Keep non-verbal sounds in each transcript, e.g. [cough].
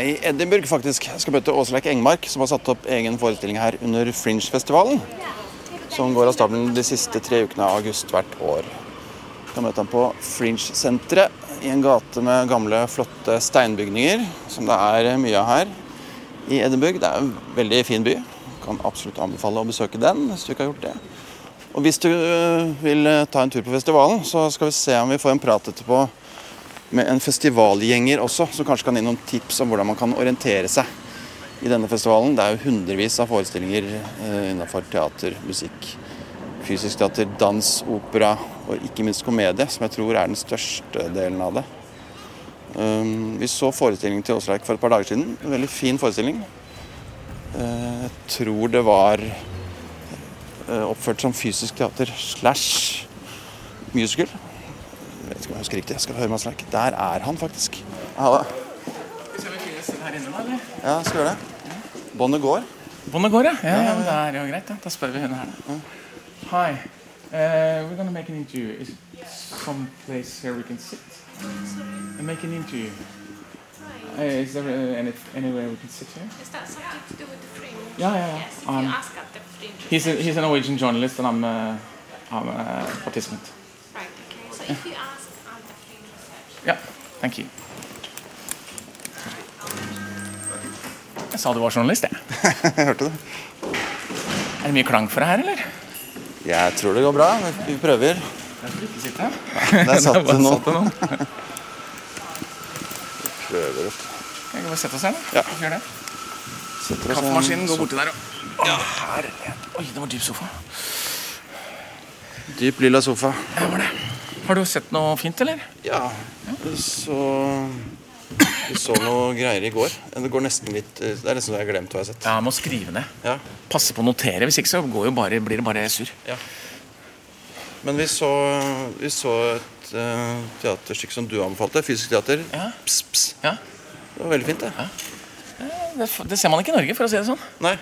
i Edinburgh, faktisk. Jeg skal møte Åsleik Engmark, som har satt opp egen forestilling her under Fringe-festivalen. Som går av stabelen de siste tre ukene av august hvert år. Jeg kan møte ham på Fringe-senteret i en gate med gamle, flotte steinbygninger, som det er mye av her i Edinburgh. Det er en veldig fin by. Kan absolutt anbefale å besøke den hvis du ikke har gjort det. Og hvis du vil ta en tur på festivalen, så skal vi se om vi får en prat etterpå med en festivalgjenger også, som kanskje kan gi noen tips om hvordan man kan orientere seg i denne festivalen. Det er jo hundrevis av forestillinger eh, innenfor teater, musikk, fysisk teater, dans, opera og ikke minst komedie, som jeg tror er den største delen av det. Um, vi så forestillingen til Åsleik for et par dager siden. En veldig fin forestilling. Uh, jeg tror det var uh, oppført som fysisk teater slash musical. Jeg vet ikke om jeg husker riktig. Jeg skal høre meg snakke. Der er han faktisk. Ha det. Skal vi finnes her inne, da? eller? Ja, skal gjøre det. Båndet går. Båndet går, ja. Ja, ja, men Det er jo greit. Da, da spør vi henne her. da. Hi. Uh, we're gonna make an interview. Is some place here we can sit? And make an interview. Uh, is there uh, any, anywhere we can sit here? Is that something to do with the fringe? Yeah, yeah, yeah. Yes, if Um, you ask at the fringe. He's a, he's a Norwegian journalist, and I'm uh, I'm a participant. So if you ask. Ja, thank you. Jeg sa du var journalist, jeg. Jeg [laughs] hørte det. Er det mye klang for deg her, eller? Jeg tror det går bra. Vi prøver. Der skal du ikke sitte. [laughs] Der satt det noen. [laughs] det. Prøver opp. Kan vi bare sette oss her, da? Ja. Gjør det. Kaffemaskinen går borti der. og- Ja, her. Oi, det var dyp sofa. Dyp lilla sofa. Ja, var det. Har du sett noe fint, eller? Ja, så Vi så noe greier i går. Det går nesten litt Det er nesten så jeg har glemt hva jeg har sett. Ja, jeg må skrive ned. Ja. Passe på å notere, hvis ikke så går jo bare, blir det bare surr. Men vi så, vi så et uh, teaterstykke som du anbefalte. Fysisk teater. Ja. Pss, pss. Ja. Det var veldig fint, det. Det, det ser man ikke i Norge, for å si det sånn. Nei.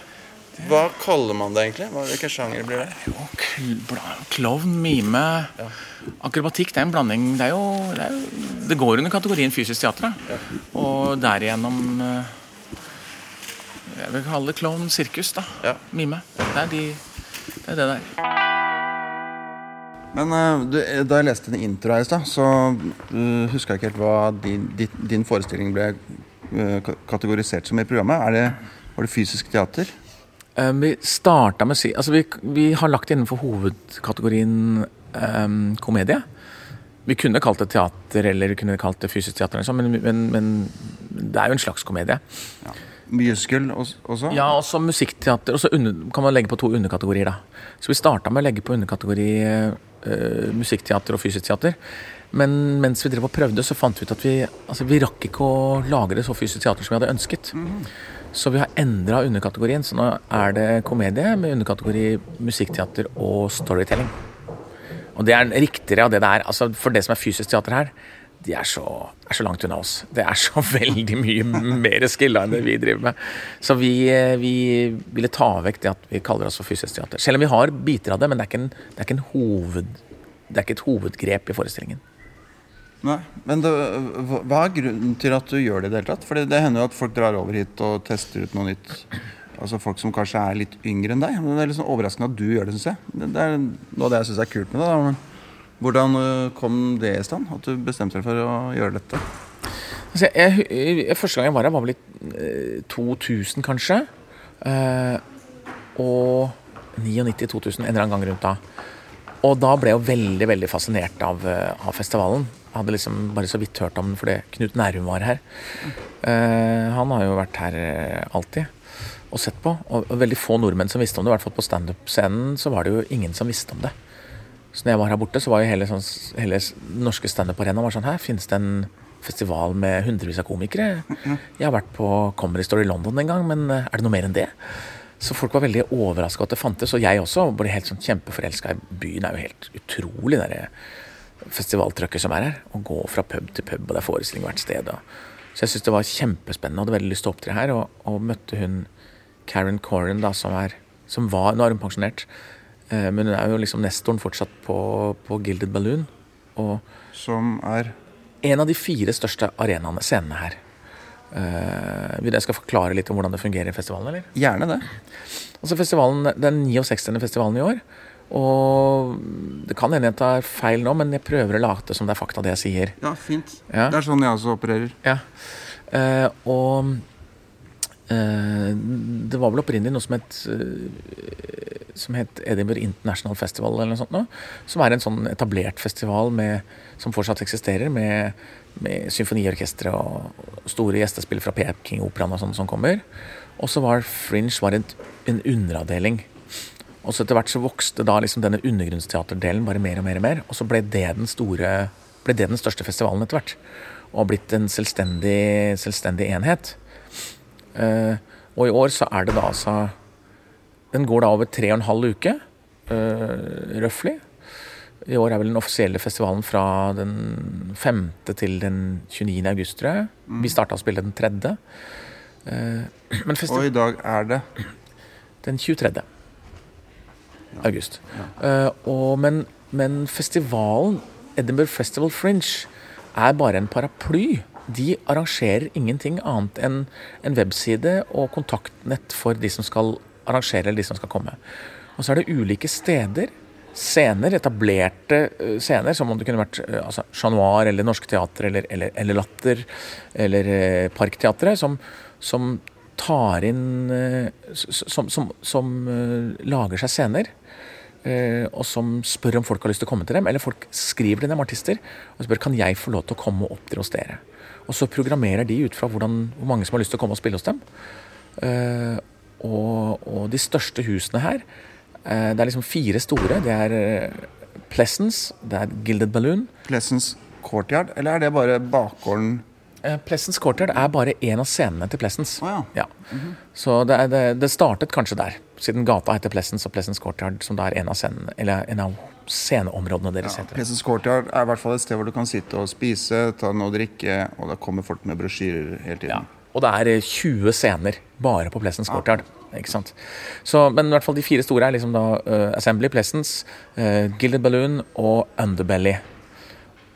Hva kaller man det egentlig? Hvilken sjanger blir det? Jo, Klovn, mime, akrobatikk. Det er en blanding. Det, er jo, det, er jo, det går under kategorien fysisk teater. Ja. Og derigjennom eh, Jeg vil kalle det klovn, sirkus. da Ja. Mime. Det er, de, det er det der. Men eh, du, da jeg leste en intro her i stad, så uh, huska jeg ikke helt hva din, din, din forestilling ble eh, kategorisert som i programmet. Er det, var det fysisk teater? Eh, vi starta med å si Altså, vi, vi har lagt det innenfor hovedkategorien um, komedie. Vi kunne kalt det teater eller vi kunne kalt det fysisk teater, sånn, men, men, men det er jo en slags komedie. Musical os- også? Ja, også musikkteater. Og så kan man legge på to underkategorier. da. Så vi starta med å legge på underkategori uh, musikkteater og fysisk teater. Men mens vi drev og prøvde, så fant vi ut at vi altså vi rakk ikke å lage det så fysisk teater som vi hadde ønsket. Så vi har endra underkategorien. Så nå er det komedie med underkategori musikkteater og storytelling. Og det er riktigere av det det er. Altså, for det som er fysisk teater her, de er så, er så langt unna oss. Det er så [laughs] veldig mye mer skilla enn det vi driver med. Så vi, vi ville ta vekk det at vi kaller oss for fysisk teater. Selv om vi har biter av det, men det er ikke, en, det er ikke, hoved, det er ikke et hovedgrep i forestillingen. Nei, men det, hva er grunnen til at du gjør det i det hele tatt? For det, hender jo at folk drar over hit og tester ut noe nytt. Altså Folk som kanskje er litt yngre enn deg. Men Det er litt sånn overraskende at du gjør det, syns jeg. Det, det er noe av det jeg syns er kult med det. da, men Hvordan øh, kom det i stand? At du bestemte deg for å gjøre dette? Altså, jeg, jeg, første gang jeg var her, var vel i eh, 2000, kanskje. Eh, og 99-2000, en eller annen gang rundt da. Og da ble jeg jo veldig veldig fascinert av, eh, av festivalen. Jeg hadde liksom bare så vidt hørt om den fordi Knut Nærum var her. Eh, han har jo vært her eh, alltid og sett på. Og, veldig få nordmenn som visste om det. I hvert fall på standup-scenen så var det jo ingen som visste om det. Så når jeg var her borte, så var jo hele, sånn, hele norske standup-arenaen sånn Her finnes det en festival med hundrevis av komikere. Jeg har vært på Comedy Story London en gang, men eh, er det noe mer enn det? Så folk var veldig overraska at det fantes, og jeg også ble helt sånn kjempeforelska i byen. Det er jo helt utrolig, det der festivaltrøkket som er her. Å gå fra pub til pub, og det er forestilling hvert sted. Og. Så jeg syns det var kjempespennende, og hadde veldig lyst til å opptre her. Og, og møtte hun Karen Corran, da, som, er, som var Nå er hun pensjonert, eh, men hun er jo liksom nestoren fortsatt på, på Gilded Balloon. Og Som er en av de fire største arenaene, scenene her. Uh, vil jeg skal forklare litt om hvordan det fungerer i festivalen, eller? Gjerne det. Altså festivalen, den 69. festivalen i år. Og det kan hende jeg tar feil nå, men jeg prøver å late som det er fakta, det jeg sier. Ja, fint. Ja. Det er sånn jeg også opererer. Ja. Eh, og eh, det var vel opprinnelig noe som het eh, som het Edinburgh International Festival, eller noe sånt nå, som er en sånn etablert festival med, som fortsatt eksisterer, med, med symfoniorkestre og store gjestespill fra Peking-operaen og sånn som kommer. Og så var Fringe var en, en underavdeling. Og så etter hvert så vokste da liksom denne undergrunnsteaterdelen bare mer og mer og mer. Og så ble det den store ble det den største festivalen etter hvert. Og har blitt en selvstendig, selvstendig enhet. Uh, og i år så er det da altså Den går da over tre og en halv uke, uh, røftlig. I år er vel den offisielle festivalen fra den 5. til den 29. august, tror jeg. Vi starta å spille den 3. Uh, [clears throat] men Og i dag er det den 23. august. Uh, og, men, men festivalen, Edinburgh Festival Fringe, er bare en paraply. De arrangerer ingenting annet enn en webside og kontaktnett for de som skal arrangere eller de som skal komme. Og så er det ulike steder, scener, etablerte eh, scener, som om det kunne vært eh, altså, Chat Noir eller Norsk Teater eller, eller, eller Latter eller Parkteatret, som, som tar inn eh, Som, som, som eh, lager seg scener. eh, Og som spør om folk har lyst til å komme til dem. Eller folk skriver til dem, artister, og spør kan jeg få lov til å komme og opptre hos dere. Og så programmerer de ut fra hvordan, hvor mange som har lyst til å komme og spille hos dem. Og, og de største husene her Det er liksom fire store. Det er Pleasance, det er Gilded Balloon. Pleasance Courtyard, eller er det bare bakgården Eh, Quarter er bare én av scenene til Plessens. Oh, ja. Så det, er, det, det startet kanskje der, siden gata heter Plessens og Plessens Courtyard, som da er en av, scenene, eller en av sceneområdene deres. Ja, heter det. Courtyard er i hvert fall et sted hvor du kan sitte og spise, ta noe å drikke, og da kommer folk med brosjyrer hele tiden. Ja. Og det er eh, 20 scener bare på Plessens Courtyard. Ikke sant? Så, men i hvert fall de fire store er liksom da uh, Assembly, Plessens, uh, Gilded Balloon og Underbelly.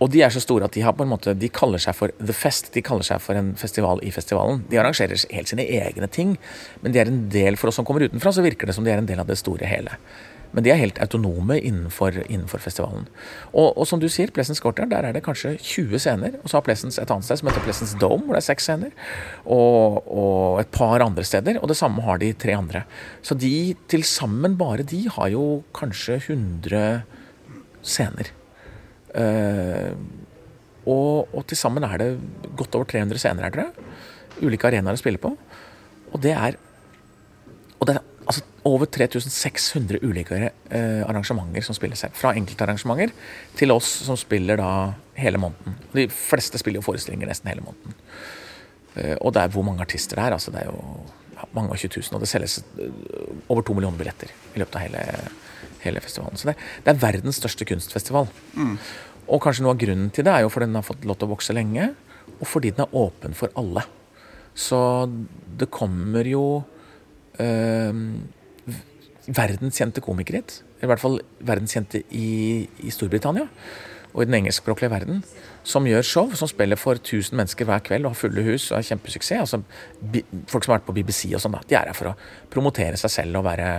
Og de er så store at de har på en måte, de kaller seg for The Fest. De kaller seg for en festival i festivalen. De arrangerer helt sine egne ting, men de er en del for oss som kommer utenfra, så virker det som de er en del av det store hele. Men de er helt autonome innenfor, innenfor festivalen. Og, og som du sier, Plessens Courtyard, der er det kanskje 20 scener. Og så har Plessens et annet sted som heter Plessens Dome, hvor det er seks scener. Og, og et par andre steder. Og det samme har de tre andre. Så de til sammen, bare de, har jo kanskje 100 scener. Eh, og, og til sammen er det godt over 300 scener her, tror jeg. Ulike arenaer å spille på. Og det er, og det er altså, over 3600 ulike eh, arrangementer som spilles her. Fra enkeltarrangementer til oss som spiller da hele måneden. De fleste spiller jo forestillinger nesten hele måneden. Eh, og det er hvor mange artister det er. altså Det er jo mange og 20 000. Og det selges eh, over to millioner billetter i løpet av hele, hele festivalen. Så det, det er verdens største kunstfestival. Og kanskje noe av grunnen til det er jo fordi den har fått lov til å vokse lenge, og fordi den er åpen for alle. Så det kommer jo øh, verdenskjente komikere hit. I hvert fall verdenskjente i, i Storbritannia og i den engelskspråklige verden. Som gjør show, som spiller for 1000 mennesker hver kveld og har fulle hus og har kjempesuksess. Altså, folk som har vært på BBC og sånn, de er her for å promotere seg selv og være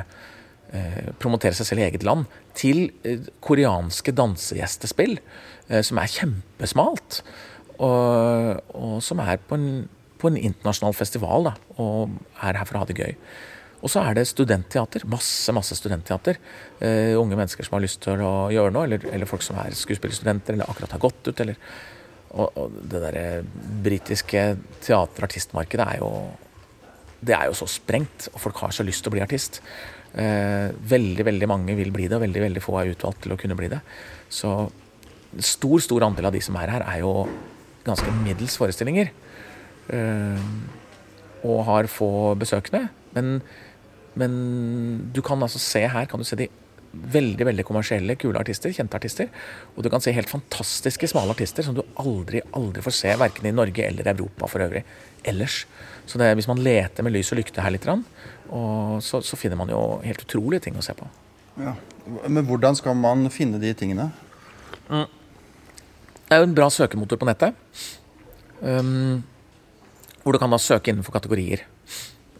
promotere seg selv i eget land, til eh, koreanske dansegjestespill, eh, som er kjempesmalt. Og, og som er på en, på en internasjonal festival, da, og er her for å ha det gøy. Og så er det studentteater. Masse masse studentteater. Uh, unge mennesker som har lyst til å gjøre noe, eller, eller folk som er skuespillerstudenter, eller akkurat har gått ut. Eller, og, og det derre britiske teater-artistmarkedet er jo det er jo så sprengt, og folk har så lyst til å bli artist. Eh, veldig veldig mange vil bli det, og veldig veldig få er utvalgt til å kunne bli det. Så stor stor andel av de som er her, er jo ganske middels forestillinger. Eh, og har få besøkende. Men, men du kan altså se her kan du se de veldig veldig kommersielle, kule artister, kjente artister. Og du kan se helt fantastiske smale artister som du aldri aldri får se, verken i Norge eller Europa for øvrig ellers. Så det, hvis man leter med lys og lykte her litt, og så, så finner man jo helt utrolige ting å se på. Ja. Men hvordan skal man finne de tingene? Det er jo en bra søkemotor på nettet. Um, hvor du kan da søke innenfor kategorier.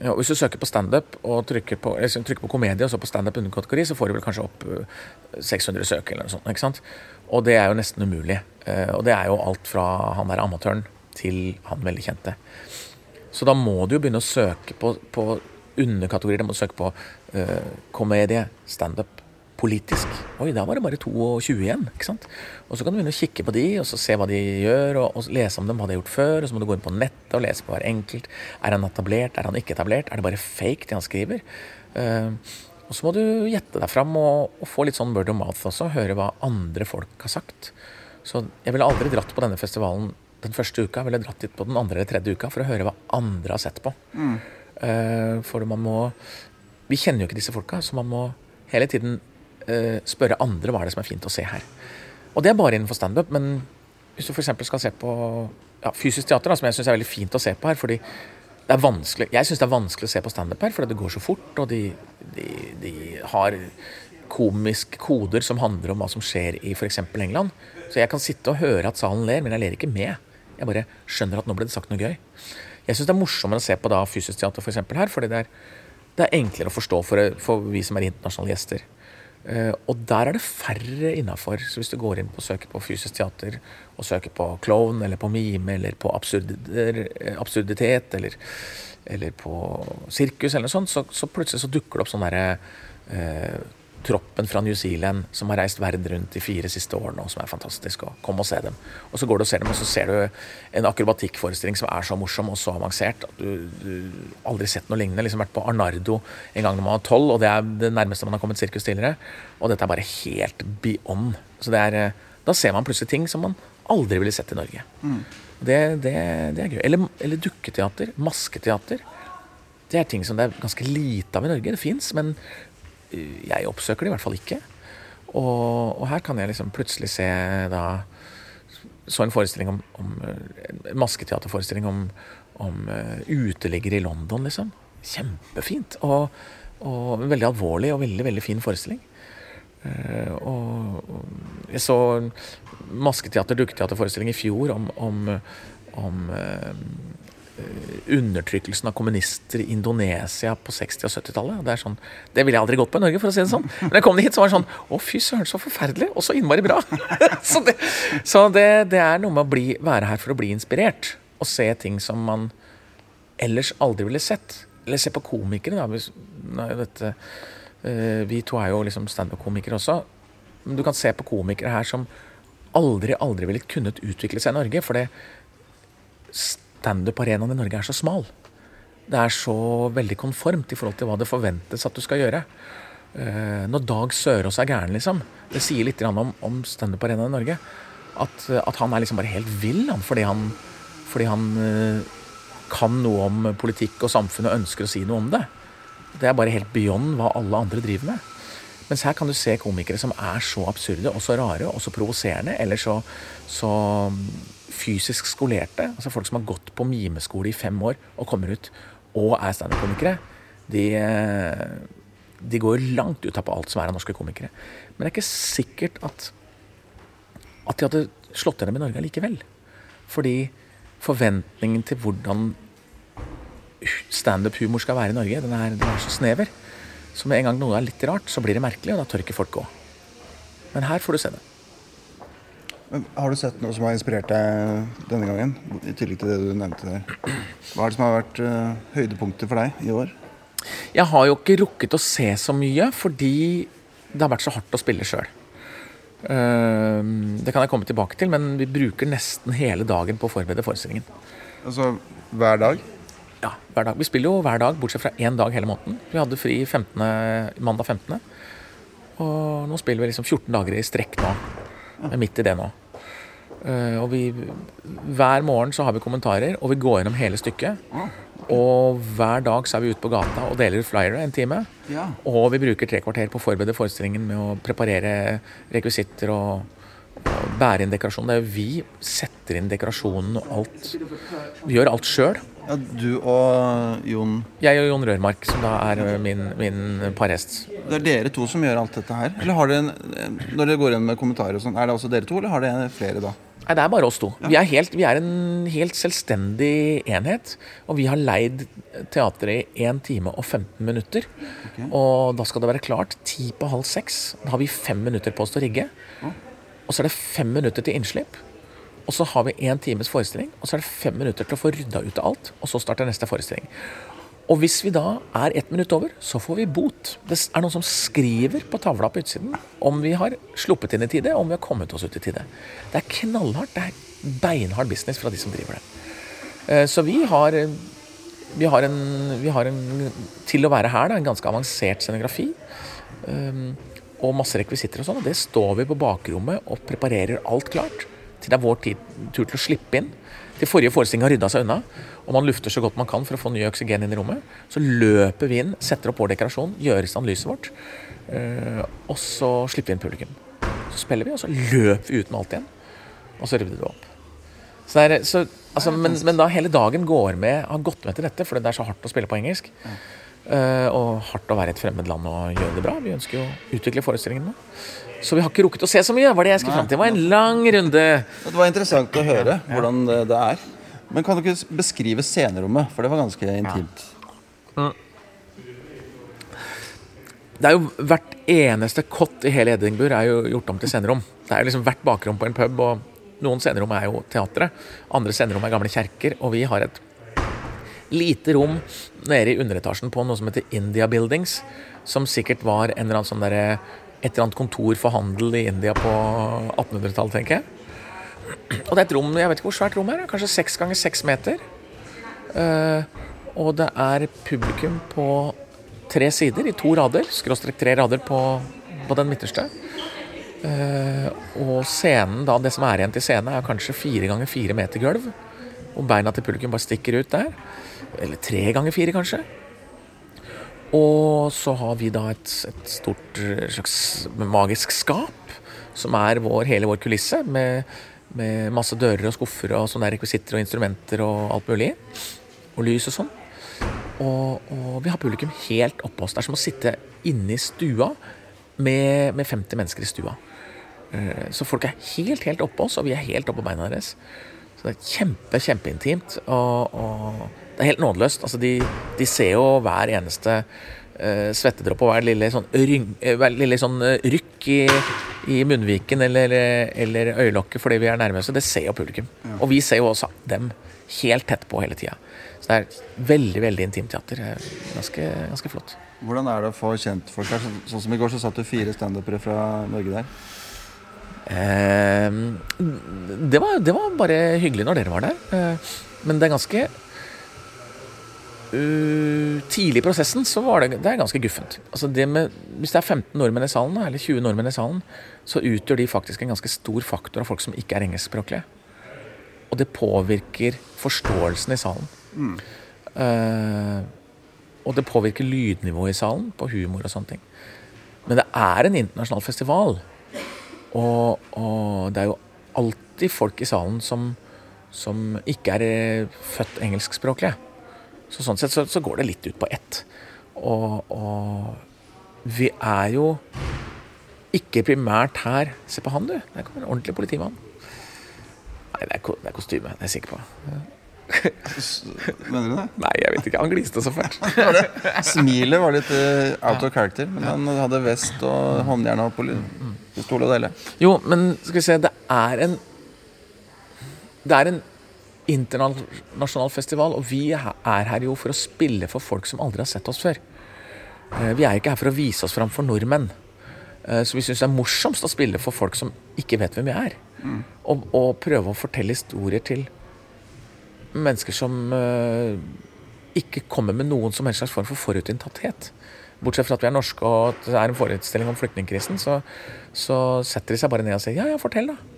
Ja, hvis du søker på standup og trykker på, eller, trykker på komedie og så på standup under kategori, så får du vel kanskje opp eh, 600 søk eller noe sånt. ikke sant? Og det er jo nesten umulig. Uh, og det er jo alt fra han der amatøren til han veldig kjente. Så da må du jo begynne å søke på, på underkategorier. de må søke på Uh, komedie, standup, politisk. Oi, da var det bare 22 igjen. ikke sant? Og så kan du begynne å kikke på de, og så se hva de gjør, og, og lese om dem, hva de har gjort før. Og så må du gå inn på nettet og lese på hver enkelt. Er han etablert, er han ikke etablert? Er det bare fake, det han skriver? Uh, og så må du gjette deg fram og, og få litt sånn word of mouth også. Høre hva andre folk har sagt. Så jeg ville aldri dratt på denne festivalen den første uka. Jeg ville dratt dit på den andre eller tredje uka for å høre hva andre har sett på. Eh, for man må Vi kjenner jo ikke disse folka, så man må hele tiden eh, spørre andre hva er det som er fint å se her. Og det er bare innenfor standup, men hvis du f.eks. skal se på ja, fysisk teater, da, som jeg syns er veldig fint å se på her fordi det er vanskelig, Jeg syns det er vanskelig å se på standup her, fordi det går så fort, og de, de, de har komiske koder som handler om hva som skjer i f.eks. England. Så jeg kan sitte og høre at salen ler, men jeg ler ikke med. Jeg bare skjønner at nå ble det sagt noe gøy. Jeg syns det er morsommere å se på da fysisk teater for eksempel her, fordi det er, det er enklere å forstå for, for vi som er internasjonale gjester. Uh, og der er det færre innafor. Så hvis du går inn på søker søke på fysisk teater, og søker på klovn, eller på mime, eller på eh, absurditet, eller, eller på sirkus, eller noe sånt, så, så plutselig så dukker det opp sånn derre eh, Troppen fra New Zealand som har reist verden rundt de fire siste årene, og som er fantastisk. og Kom og se dem. Og så går du og ser dem, og så ser du en akrobatikkforestilling som er så morsom og så avansert at du, du aldri sett noe lignende. Liksom vært på Arnardo en gang når man var tolv, og det er det nærmeste man har kommet sirkus tidligere. Og dette er bare helt beyond. Så det er, eh, da ser man plutselig ting som man aldri ville sett i Norge. Det, det, det er gøy. Eller, eller dukketeater. Masketeater. Det er ting som det er ganske lite av i Norge. Det fins, men jeg oppsøker det i hvert fall ikke. Og, og her kan jeg liksom plutselig se da Så en forestilling om, om masketeaterforestilling om, om eh, uteliggere i London, liksom. Kjempefint. Og, og veldig alvorlig og veldig, veldig fin forestilling. Eh, og og jeg så masketeater, dukketeaterforestilling i fjor om, om, om eh, undertrykkelsen av kommunister i Indonesia på 60- og 70-tallet. Det sånn, det ville jeg aldri gått på i Norge, for å si det sånn. Men jeg kom hit, så var det sånn Å, fy søren, så forferdelig! Og så innmari bra! [laughs] så det, så det, det er noe med å bli, være her for å bli inspirert. Og se ting som man ellers aldri ville sett. Eller se på komikere, da. Dette, eh, vi to er jo liksom standup-komikere også. Men du kan se på komikere her som aldri, aldri ville kunnet utvikle seg i Norge. For det standup-arenaen i Norge er så smal. Det er så veldig konformt i forhold til hva det forventes at du skal gjøre. Eh, når Dag Sørås er gæren, liksom, det sier litt om, om standup-arenaen i Norge. At, at han er liksom bare helt vill, han, fordi han, fordi han eh, kan noe om politikk og samfunn og ønsker å si noe om det. Det er bare helt beyond hva alle andre driver med. Mens her kan du se komikere som er så absurde og så rare og så provoserende, eller så, så fysisk skolerte. Altså folk som har gått på mimeskole i fem år og kommer ut og er standup-komikere. De, de går langt ut av på alt som er av norske komikere. Men det er ikke sikkert at, at de hadde slått gjennom i Norge likevel. Fordi forventningen til hvordan standup-humor skal være i Norge, den er, den er så snever. Så med en gang noe er litt rart, så blir det merkelig, og da tør ikke folk gå. Men her får du se det. Men Har du sett noe som har inspirert deg denne gangen? I tillegg til det du nevnte der. Hva er det som har vært uh, høydepunktet for deg i år? Jeg har jo ikke rukket å se så mye fordi det har vært så hardt å spille sjøl. det kan jeg komme tilbake til, men vi bruker nesten hele dagen på å forberede forestillingen. Altså hver dag? Ja, hver dag. Vi spiller jo hver dag, bortsett fra én dag hele måneden. Vi hadde fri 15, mandag 15. Og nå spiller vi liksom 14 dager i strekk nå. Vi er midt i det nå. Uh, og vi, hver morgen så har vi kommentarer, og vi går gjennom hele stykket. Og hver dag så er vi ute på gata og deler ut flyere en time. Ja. Og vi bruker tre kvarter på å forberede forestillingen med å preparere rekvisitter og, og bære inn dekorasjon. Det er jo vi setter inn dekorasjonen og alt. Vi gjør alt sjøl. Ja, du og Jon Jeg og Jon Rørmark, som da er min, min parhest. Det er dere to som gjør alt dette her? Eller har dere, en- når dere går inn med kommentarer og sånn, er det også dere to, eller har dere flere da? Nei, det er bare oss to. Vi, er helt, vi er en helt selvstendig enhet. Og vi har leid teatret i 1 time og 15 minutter. Og da skal det være klart ti på halv seks. Da har vi fem minutter på oss til å rigge. Og så er det fem minutter til innslipp. Og så har vi én times forestilling, og så er det fem minutter til å få rydda ut av alt. Og så starter neste forestilling. Og hvis vi da er ett minutt over, så får vi bot. Det er noen som skriver på tavla på utsiden om vi har sluppet inn i tide, om vi har kommet oss ut i tide. Det er knallhardt. Det er beinhard business fra de som driver det. Eh, Så vi har, vi har, en, vi har en Til å være her, da, en ganske avansert scenografi. um, Og masse rekvisitter og sånn. Og det står vi på bakrommet og preparerer alt klart til det er vår tid, tur til å slippe inn. Til forrige forestilling har rydda seg unna, og man lufter så godt man kan for å få ny oksygen inn i rommet. Så løper vi inn, setter opp vår dekorasjon, gjør i stand lyset vårt, eh, og så slipper vi inn publikum. Så spiller vi, og så løper vi ut med alt igjen, og så rydder vi opp. Så det er, så, altså, men, men da hele dagen går med, har gått med til dette, fordi det er så hardt å spille på engelsk. eh, og hardt å være i et fremmed land og gjøre det bra. Vi ønsker jo å utvikle forestillingen nå. Så vi har ikke rukket å se så mye. var Det jeg skulle fram til. Det var en lang runde. Det var interessant å høre hvordan det, det er. Men kan du ikke beskrive scenerommet? For det var ganske intimt. Det er jo Hvert eneste kott i hele Edinburgh er jo gjort om til scenerom. Det er liksom hvert bakrom på en pub, og noen scenerom er jo teatret. Andre scenerom er gamle kjerker, og vi har et lite rom nede i underetasjen på noe som heter India Buildings, som sikkert var en eller annen sånn derre et eller annet kontor for handel i India på 1800-tallet, tenker jeg. Og det er et rom, jeg vet ikke hvor svært rommet er, kanskje seks ganger seks meter. Eh, og det er publikum på tre sider i to rader, skråstrek tre rader på, på den midterste. Eh, og scenen, da, det som er igjen til scenen, er kanskje fire ganger fire meter gulv. Og beina til publikum bare stikker ut der. Eller tre ganger fire, kanskje. Og så har vi da et, et stort eh, slags magisk skap, som er vår, hele vår kulisse, med, med masse dører og skuffer og sånne rekvisitter og instrumenter og alt mulig. Og lys og sånn. Og, og vi har publikum helt oppå oss. Det er som å sitte inne i stua med, med 50 mennesker i stua. Eh, Så folk er helt, helt oppå oss, og vi er helt oppå beina deres. Så det er kjempe, kjempeintimt. Og, og det er helt nådeløst. Altså, de, de ser jo hver eneste uh, svettedråpe og hver lille sånn, ryng, eh, hver lille sånn eh, rykk i, i munnviken eller, eller øyelokket fordi vi er nærmeste. Det ser jo publikum. Og vi ser jo også dem helt tett på hele tida. Så det er veldig veldig intimt teater. Eh, Ganske, ganske flott. Hvordan er det å få kjent folk her? Sånn, sånn som i går, så satt du fire standupere fra Norge der. Eh, det, var, det var bare hyggelig når dere var der. Eh, men det er ganske uh, Tidlig i prosessen så var det, det er ganske guffent. Altså det med, hvis det er 15 nordmenn i salen, eller 20 nordmenn i salen, så utgjør de faktisk en ganske stor faktor av folk som ikke er engelskspråklige. Og det påvirker forståelsen i salen. Eh, og det påvirker lydnivået i salen, på humor og sånne ting. Men det er en internasjonal festival. Og, og det er jo alltid folk i salen som, som ikke er eh, født engelskspråklige. Så sånn sett så, så går det litt ut på ett. Og, og vi er jo ikke primært her Se på han, du. Der kommer en ordentlig politimann. Nei, det er, ko- det er kostyme. Det er jeg sikker på. Mener du det? Nei, jeg vet ikke. Han gliste så fælt. [laughs] Smilet var litt uh, out of character, men han hadde vest og håndjern og poli- pistol og det hele. Jo, men skal vi se Det er en Det er en internasjonal festival, og vi er her jo for å spille for folk som aldri har sett oss før. Eh, Vi er ikke her for å vise oss fram for nordmenn. Eh, Så vi syns det er morsomst å spille for folk som ikke vet hvem vi er. Og, og prøve å fortelle historier til mennesker som uh, ikke kommer med noen som helst slags form for forutinntatthet. Bortsett fra at vi er norske og at det er en forestilling om flyktningkrisen, så, så setter de seg bare ned og sier ja, ja, fortell, da.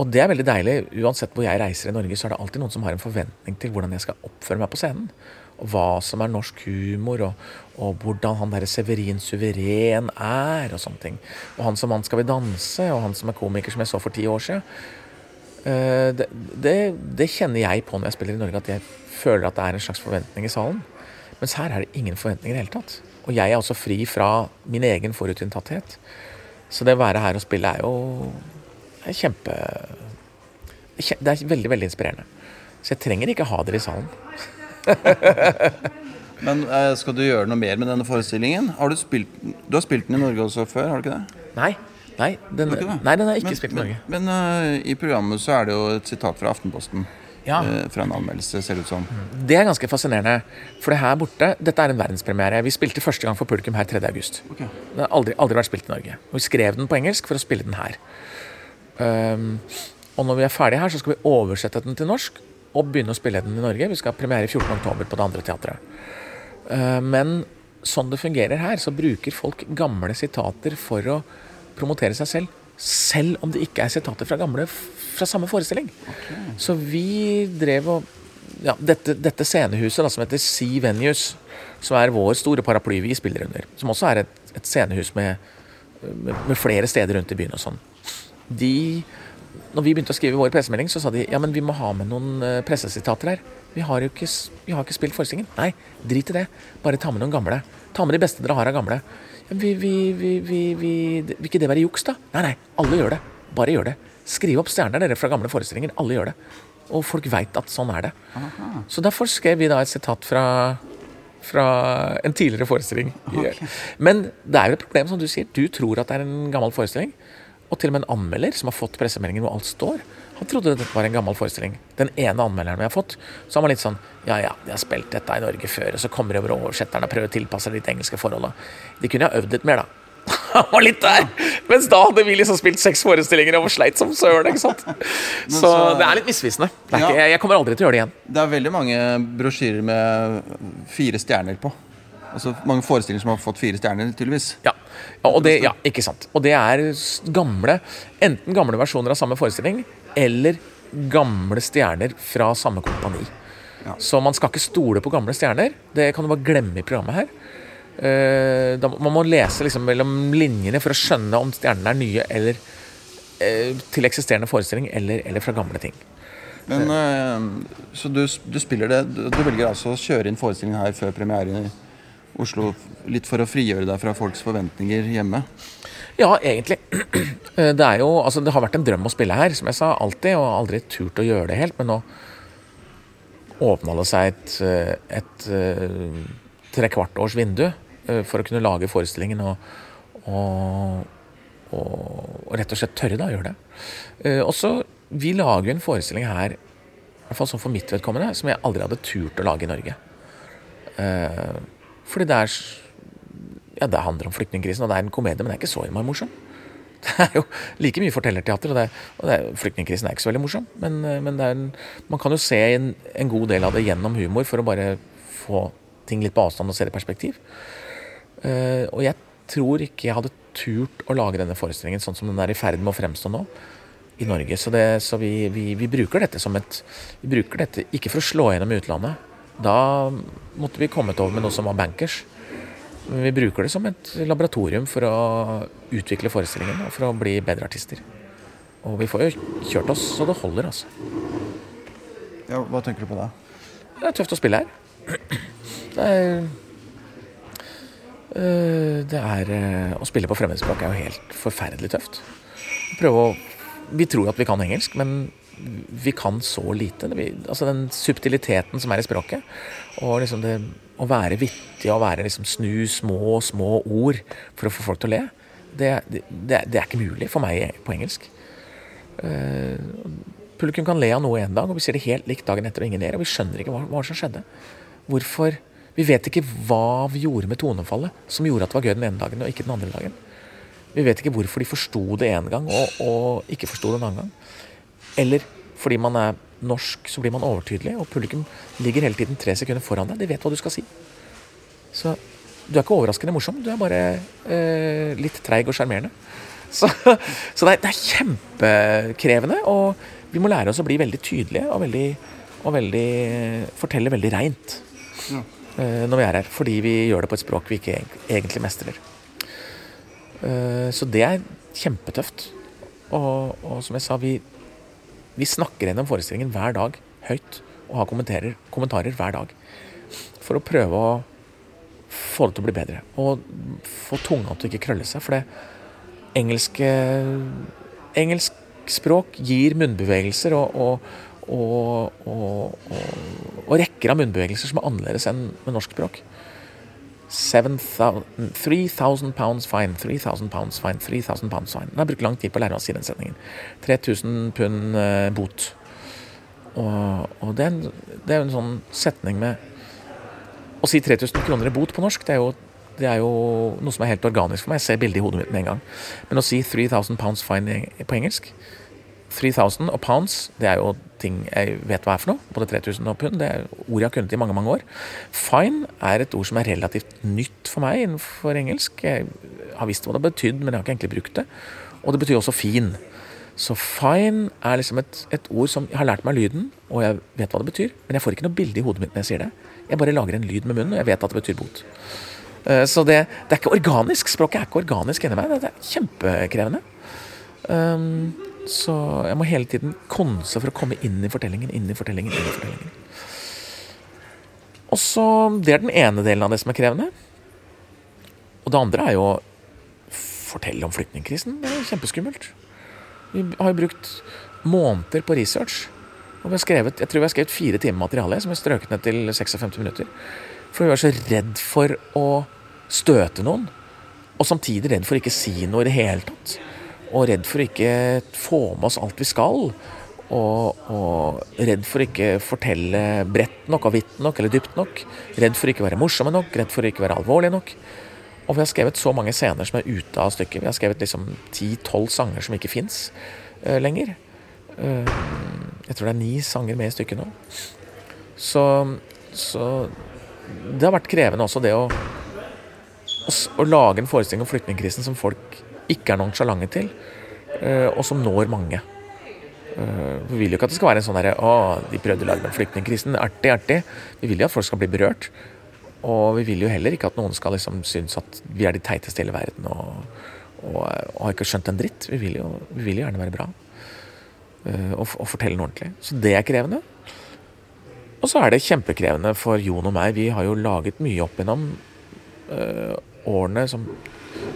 Og det er veldig deilig. Uansett hvor jeg reiser i Norge, så er det alltid noen som har en forventning til hvordan jeg skal oppføre meg på scenen. Og hva som er norsk humor, og, og hvordan han derre Severin Suveren er, og sånne ting. Og han som han skal vi danse, og han som er komiker som jeg så for ti år siden. Eh, det, det, det kjenner jeg på når jeg spiller i Norge, at jeg føler at det er en slags forventning i salen. Mens her er det ingen forventninger i det hele tatt. Og jeg er også fri fra min egen forutinntatthet. Så det å være her og spille er jo er kjempe, det er veldig, veldig inspirerende. Så jeg trenger ikke ha dere i salen. [laughs] Men eh, skal du gjøre noe mer med denne forestillingen? Har du, spilt, du har spilt den i Norge også før, har du ikke det? Nei, nei, den, ikke nei, den er ikke men, spilt i Norge. Men, men uh, i programmet så er det jo et sitat fra Aftenposten. Ja. Uh, fra en anmeldelse, ser det ut som. Det er ganske fascinerende. For det her borte, dette er en verdenspremiere. Vi spilte første gang for publikum her 3. august. Den har aldri, aldri vært spilt i Norge. Og vi skrev den på engelsk for å spille den her. Um, og når vi er ferdige her, så skal vi oversette den til norsk og begynne å spille den i Norge. Vi skal ha premiere 14. oktober på det andre teatret. Uh, men sånn det fungerer her, så bruker folk gamle sitater for å promotere seg selv. Selv om det ikke er sitater fra gamle fra samme forestilling. Så vi drev og ja, dette, dette scenehuset da, som heter Sea Venues, som er vår store paraply vi spiller under, som også er et, et scenehus med, med, med flere steder rundt i byen og sånn. De, når vi begynte å skrive vår pressemelding, så sa de ja, men vi må ha med noen eh, pressesitater her. Vi har jo ikke, vi har ikke spilt forestillingen. Nei, drit i det. Bare ta med noen gamle. Ta med de beste dere har av gamle. Ja, vi, vi, vi, vi, vi, vil ikke det være juks, da? Nei, nei, alle gjør det. Bare gjør det. Skriv opp stjerner dere fra gamle forestillinger. Alle gjør det. Og folk veit at sånn er det. Så derfor skrev vi da et sitat fra, fra en tidligere forestilling. Men det er jo et problem, som du sier. Du tror at det er en gammel forestilling. Og til og med en anmelder som har fått pressemeldingen hvor alt står, han trodde dette var en gammel forestilling. Den ene anmelderen vi har fått, så han var litt sånn Ja ja, de har spilt dette i Norge før, og så kommer over oversetteren og prøver å tilpasse det litt engelske forholdet. De kunne ha øvd litt mer, da. [laughs] Han var litt der! Mens da hadde vi liksom spilt seks forestillinger og sleit som søren. ikke sant? Så det er litt misvisende. Er Ja. ikke, jeg kommer aldri til å gjøre det igjen. Det er veldig mange brosjyrer med fire stjerner på. Altså mange forestillinger som har fått fire stjerner, tydeligvis. Ja. ja, og det, ja, ikke sant. Og det er gamle Enten gamle versjoner av samme forestilling, eller gamle stjerner fra samme kompani. Ja. Så man skal ikke stole på gamle stjerner. Det kan du bare glemme i programmet her. Uh, da, man må lese liksom mellom linjene for å skjønne om stjernene er nye eller uh, til eksisterende forestilling, eller, eller fra gamle ting. Men, uh, så du, du spiller det du, velger altså å kjøre inn forestillingen her før premiere Oslo, litt for å frigjøre deg fra folks forventninger hjemme? Ja, egentlig. [clears throat] Eh, Det jo, altså det har vært en drøm å spille her, som jeg sa, alltid, og aldri turt å gjøre det helt. Men nå åpna det seg et, eh, et eh, trekvart års vindu eh, for å kunne lage forestillingen og, og, og, og rett og slett tørre da å gjøre det. Eh, Også, vi lager en forestilling her, i hvert fall sånn for mitt vedkommende, som jeg aldri hadde turt å lage i Norge. Fordi det er ja, det handler om flyktningkrisen, og det er en komedie, men det er ikke så innmari morsom. [laughs] Det er jo like mye fortellerteater, og, det, og flyktningkrisen er ikke så veldig morsom. Men, eh, men en, man kan jo se en, en god del av det gjennom humor for å bare få ting litt på avstand og se det i perspektiv. Uh, og jeg tror ikke jeg hadde turt å lage denne forestillingen sånn som den er i ferd med å fremstå nå i Norge. Så, det, så vi, vi, vi bruker dette som et Vi bruker dette ikke for å slå gjennom i utlandet. Da måtte vi kommet over med noe som var bankers. Men vi bruker det som et laboratorium for å utvikle forestillingen og for å bli bedre artister. Og vi får jo kjørt oss så det holder, altså. Ja, hva tenker du på da? Det er tøft å spille her. Det er øh, Det er øh, Å spille på fremmedspråk er jo helt forferdelig tøft. Prøve å Vi tror at vi kan engelsk, men vi kan så lite. Vi, altså den subtiliteten som er i språket, og liksom det å være vittig og være liksom snu små, små ord for å få folk til å le, det, det, det, det er ikke mulig for meg på engelsk. Uh, Publikum kan le av noe en dag, og vi ser det helt likt dagen etter og ingen ler. Og vi skjønner ikke hva, hva som skjedde. Hvorfor Vi vet ikke hva vi gjorde med tonefallet som gjorde at det var gøy den ene dagen og ikke den andre dagen. Vi vet ikke hvorfor de forsto det en gang og, og ikke forsto det en annen gang. Eller fordi man er norsk, så blir man overtydelig, og publikum ligger hele tiden tre sekunder foran deg. De vet hva du skal si. Så du er ikke overraskende morsom, du er bare eh, litt treig og sjarmerende. [laughs] Så, så det, er, det er kjempekrevende, og vi må lære oss å bli veldig tydelige og veldig, og veldig fortelle veldig reint eh, når vi er her. Fordi vi gjør det på et språk vi ikke egentlig mestrer. Eh, så det er kjempetøft. Og, og som jeg sa, vi, vi snakker gjennom forestillingen hver dag høyt og har kommentarer, kommentarer hver dag. For å prøve å få det til å bli bedre. Og få tunga til å ikke krølle seg. For det engelske Engelsk språk gir munnbevegelser og, og, og, og, rekker av munnbevegelser som er annerledes enn med norsk språk. 3000 pounds fine, 3000 pounds fine, 3000 pounds fine. Han har brukt lang tid på å lære å den setningen. 3000 pund eh, bot. Og, og det, er en, det er en sånn setning med Å si 3000 kroner i bot på norsk, det er, jo, det er jo noe som er helt organisk for meg. Jeg ser bildet i hodet mitt med en gang. Men å si 3000 pounds fine på engelsk 3000 og pounds, det er jo ting jeg vet hva er for noe. Både 3000 og pund. Det er ord jeg har kunnet i mange mange år. Fine er et ord som er relativt nytt for meg innenfor engelsk. Jeg har visst hva det betydde, men jeg har ikke egentlig brukt det. Og det betyr også fin. Så fine er liksom et, et ord som Jeg har lært meg lyden, og jeg vet hva det betyr, men jeg får ikke noe bilde i hodet mitt når jeg sier det. Jeg bare lager en lyd med munnen, og jeg vet at det betyr bot. Eh, Så det, det er ikke organisk. Språket er ikke organisk inni meg. Det er kjempekrevende. Um, så jeg må hele tiden konse for å komme inn i fortellingen, inn i fortellingen, inn i fortellingen. Og så, Det er den ene delen av det som er krevende. Og det andre er jo å fortelle om flyktningkrisen. Det er kjempeskummelt. Vi har jo brukt måneder på research. Og vi har skrevet, jeg tror vi har skrevet fire timer materiale som er strøket ned til 56 minutter. For vi var så redd for å støte noen. Og samtidig redd for ikke si noe i det hele tatt. Og redd for å ikke få med oss alt vi skal. Og, og redd for å ikke fortelle bredt nok og vidt nok eller dypt nok. Redd for å ikke være morsomme nok, redd for å ikke være alvorlige nok. Og vi har skrevet så mange scener som er ute av stykket. Vi har skrevet liksom ti-tolv sanger som ikke fins lenger. Uh, jeg tror det er ni sanger med i stykket nå. Så, så det har vært krevende også, det å, å, å lage en forestilling om flyktningkrisen som folk ikke er nonsjalante til, eh, og som når mange. Eh, Vi vil jo ikke at det skal være en sånn derre Å, de prøvde å lage den flyktningkrisen. Artig, artig. Vi vil jo at folk skal bli berørt. Og vi vil jo heller ikke at noen skal liksom synes at vi er de teiteste i hele verden og, og, og har ikke skjønt en dritt. Vi vil jo, vi vil jo gjerne være bra. eh, og, og fortelle noe ordentlig. Så det er krevende. Og så er det kjempekrevende for Jon og meg. Vi har jo laget mye opp gjennom eh, årene som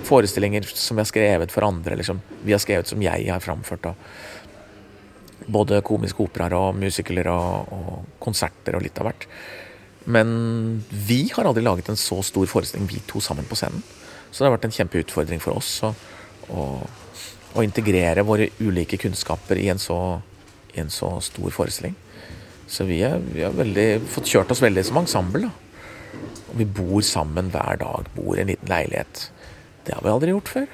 forestillinger som vi har skrevet for andre, eller som vi har skrevet som jeg har framført. Og både komiske operaer og musicaler og, og konserter og litt av hvert. Men vi har aldri laget en så stor forestilling, vi to sammen på scenen. Så det har vært en kjempeutfordring for oss å, å, å integrere våre ulike kunnskaper i en så, i en så stor forestilling. Så vi, er, vi har veldig, fått kjørt oss veldig som ensemble. Da. Og vi bor sammen hver dag, bor i en liten leilighet. Det har vi aldri gjort før.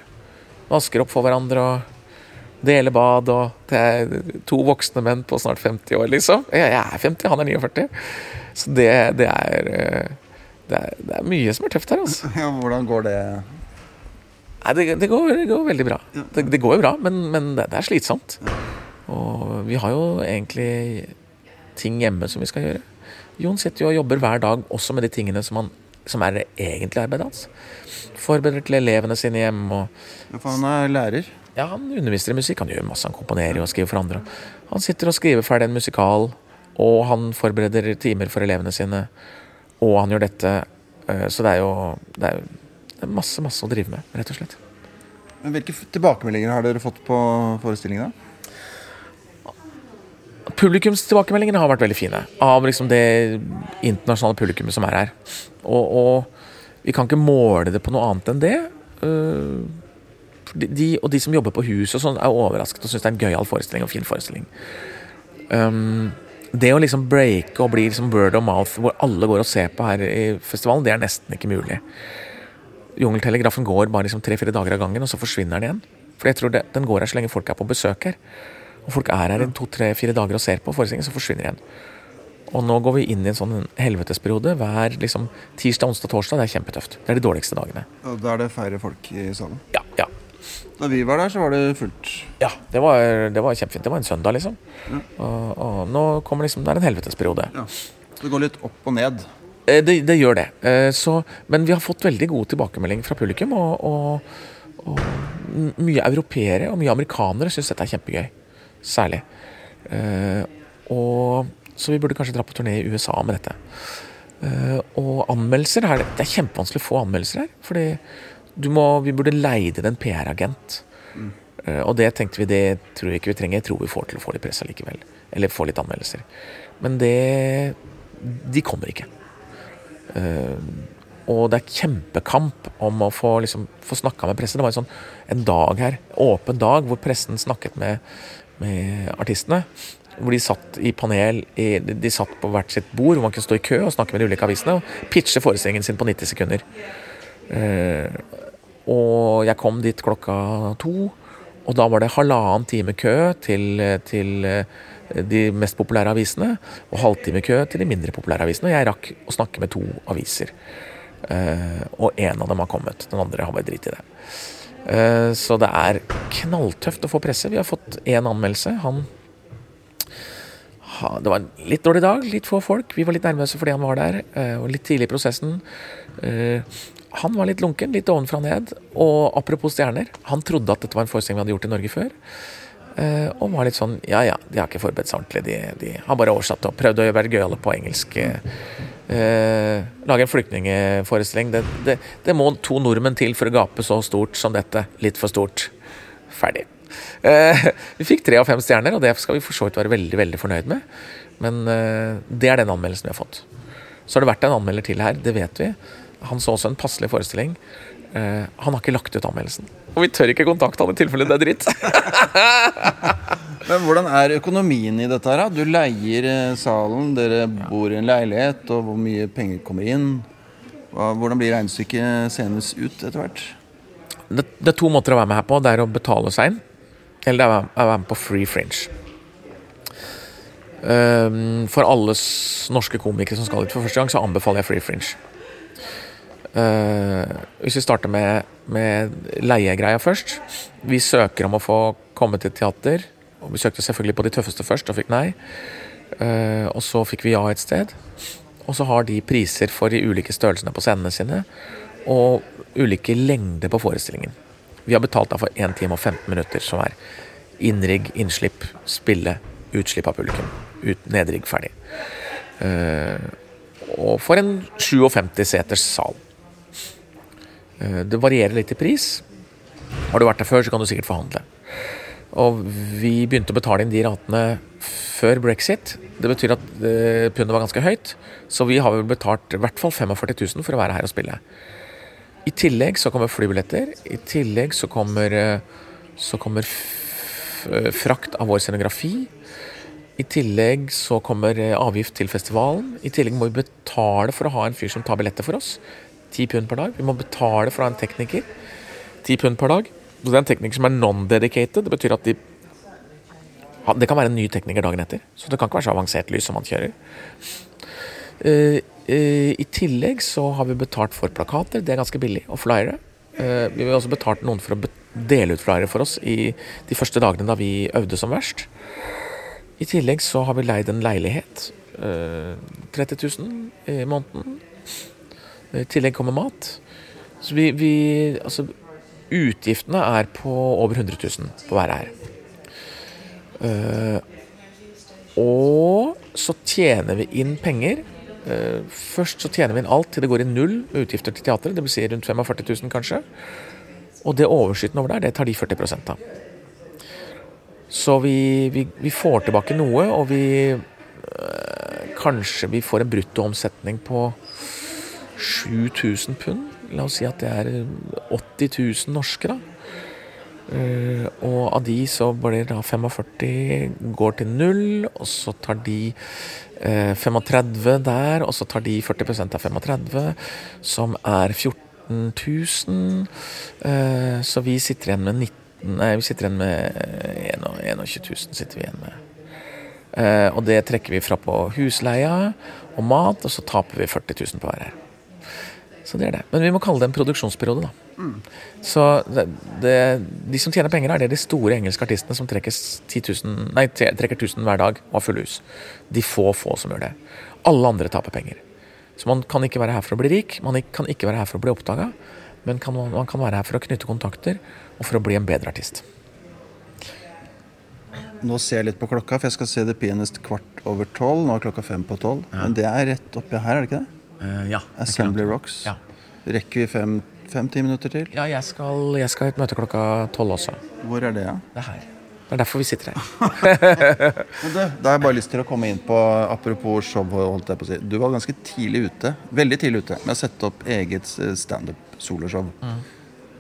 Vasker opp for hverandre og deler bad. og Det er to voksne menn på snart 50 år, liksom. Jeg, er 50, han er 49. Så det, det, er, eh, det, er, det er mye som er tøft her, altså. Ja, hvordan går det? Nei, det, det, går, det går veldig bra. Det, går jo bra, men, men det, det er slitsomt. Og vi har jo egentlig ting hjemme som vi skal gjøre. Jon sitter jo og jobber hver dag også med de tingene som, han, som er det egentlige arbeidet hans. Forbereder til elevene sine hjemme. og for han er lærer. ja, Han underviser i musikk, han gjør masse, han komponerer og skriver for andre. Han sitter og skriver ferdig en musikal, og han forbereder timer for elevene sine. Og han gjør dette. eh, Så det er jo det er, det er masse, masse å drive med, rett og slett. Men Hvilke tilbakemeldinger har dere fått på forestillingen? da? Publikumstilbakemeldingene har vært veldig fine. Av liksom det internasjonale publikummet som er her. Og, og vi kan ikke måle det på noe annet enn det. De, de, og de som jobber på huset og sånn, er overrasket og syns det er en gøyal forestilling og fin forestilling. Um, det å liksom breake og bli liksom word of mouth, hvor alle går og ser på her i festivalen, det er nesten ikke mulig. Jungeltelegrafen går bare liksom tre-fire dager av gangen, og så forsvinner den igjen. For jeg tror det, den går her så lenge folk er på besøk her. Og folk er her i to-tre-fire dager og ser på forestillingen, så forsvinner de igjen. Og nå går vi inn i en sånn helvetesperiode hver liksom, tirsdag, onsdag, torsdag. Det er kjempetøft. Det er de dårligste dagene. Og Da er det færre folk i salen. Ja, ja. Da vi var der, så var det fullt. ja det, var, det var kjempefint. Det var en søndag, liksom. Og, og nå kommer liksom Det er en helvetesperiode. Ja. Så det går litt opp og ned. Eh, Det, det gjør det. Eh, Så, men vi har fått veldig god tilbakemelding fra publikum. Og, og, og mye europeere og mye amerikanere syns dette er kjempegøy. Særlig. Eh, og, så vi burde kanskje dra på turné i USA med dette. Eh, og anmeldelser her Det er kjempevanskelig å få anmeldelser her. Fordi du må, vi burde leide inn en PR-agent. Eh, og det tenkte vi, det tror vi ikke vi trenger. Jeg tror vi får til å få litt press likevel. Eller få litt anmeldelser. Men det De kommer ikke. Og det er kjempekamp om å få, liksom, få snakka med pressen. Det var en, sånn, en dag her, åpen dag, hvor pressen snakket med, med artistene. Hvor de satt i panel i, De satt på hvert sitt bord, hvor man kunne stå i kø og snakke med de ulike avisene. Og pitche forestillingen sin på 90 sekunder. Eh, og jeg kom dit klokka to. Og da var det halvannen time kø til, til eh, de mest populære avisene, og halvtime kø til de mindre populære avisene. Og jeg rakk å snakke med to aviser. Eh, og én av dem har kommet. Den andre har bare drit i det. Eh, så det er knalltøft å få presse. Vi har fått én anmeldelse. Han Det var en litt dårlig dag, litt få folk. Vi var litt nervøse fordi han var der, eh, og litt tidlig i prosessen. Eh, han var litt lunken, litt ovenfra og ned. Og apropos stjerner, han trodde at dette var en forestilling vi hadde gjort i Norge før. Og var litt sånn Ja ja, de har ikke forberedt seg ordentlig. De, de har bare oversatt og prøvd å være gøyale på engelsk. Eh, lage en flyktningeforestilling. Det, det, det må to nordmenn til for å gape så stort som dette. Litt for stort. Ferdig. Eh, vi fikk tre av fem stjerner, og det skal vi for så vidt være veldig veldig fornøyd med. Men eh, det er den anmeldelsen vi har fått. Så har det vært en anmelder til her, det vet vi. Han så også en passelig forestilling. Eh, han har ikke lagt ut anmeldelsen. Og vi tør ikke kontakte han i tilfelle det er dritt. [laughs] Men hvordan er økonomien i dette her? Du leier eh, salen, dere bor i en leilighet, og hvor mye penger kommer inn? Hvordan blir regnestykket senest ut etter hvert? det, det er to måter å være med her på. Det er å betale seg inn, eller det er å være- med på free fringe. Ehm, for alle norske komikere som skal ut for første gang, så anbefaler jeg free fringe. Eh, hvis vi starter med, med leiegreia først. Vi søker om å få komme til teater. Og vi søkte selvfølgelig på de tøffeste først og fikk nei. Eh, og så fikk vi ja et sted. Og så har de priser for de ulike størrelsene på scenene sine. Og ulike lengder på forestillingen. Vi har betalt da for 1 time og 15 minutter, som er innrigg, innslipp, spille, utslipp av publikum. Ut, nedrigg, ferdig. Eh, og for en 57 seters sal. Eh, Det varierer litt i pris. Har du vært der før, så kan du sikkert forhandle. Og vi begynte å betale inn de ratene før brexit. Det betyr at eh, pundet var ganske høyt, så vi har vel betalt i hvert fall 45 000 for å være her og spille. I tillegg så kommer flybilletter. I tillegg så kommer, eh, så kommer eh, frakt av vår scenografi. I tillegg så kommer avgift til festivalen. I tillegg må vi betale for å ha en fyr som tar billetter for oss. 10 pund per dag. Vi må betale for å ha en tekniker. 10 pund per dag. Så det er en tekniker som er non-dedicated. Det betyr at de Det kan være en ny tekniker dagen etter. Så det kan ikke være så avansert lys som man kjører. Eh, eh, I tillegg så har vi betalt for plakater. Det er ganske billig. Og flyere. Eh, vi har også betalt noen for å dele ut flyere for oss i de første dagene da vi øvde som verst. I tillegg så har vi leid en leilighet. eh, 30 000 i måneden. I tillegg kommer mat. Så vi, vi Altså, utgiftene er på over 100 000 på å være her. Uh, og så tjener vi inn penger. Uh, først så tjener vi inn alt til det går i null utgifter til teatret. Dvs. Si rundt 45 000 kanskje. Og det overskytende over der, det tar de 40 av. Så vi, vi, vi får tilbake noe, og vi øh, Kanskje vi får en bruttoomsetning på 7000 pund. La oss si at det er 80 000 norske, da. Uh, og av de så blir da 45 går til null, og så tar de uh, 35 der, og så tar de 40% av 35, som er 14 000. Uh, så vi sitter igjen med 19 Nei, vi sitter igjen med eh, 21 000 sitter vi igjen med. Eh, og det trekker vi fra på husleia og mat, og så taper vi 40 000 på hver her. Så det er det. Men vi må kalle det en produksjonsperiode, da. Så det, det, de som tjener penger, er det de store engelske artistene som trekker, 10 000, nei, trekker 1000 hver dag og har fulle hus. De få få som gjør det. Alle andre taper penger. Så man kan ikke være her for å bli rik, man kan ikke være her for å bli oppdaga, men kan, man kan være her for å knytte kontakter og for å bli en bedre artist. Nå ser jeg litt på klokka, for jeg skal se The Pianist kvart over tolv. Nå er klokka fem på tolv. Men det er rett oppi her, er det ikke det? Ja. Assembly Rocks. Ja. Rekker vi fem, Fem-ti minutter til. Ja, jeg skal, jeg skal i et møte klokka tolv også. Hvor er det, ja? Det er her. Det er derfor vi sitter her. [laughs] Da har jeg bare lyst til å komme inn på Apropos show, holdt jeg på å si. Du var ganske tidlig ute, veldig tidlig ute med å sette opp eget eh, standup-soloshow.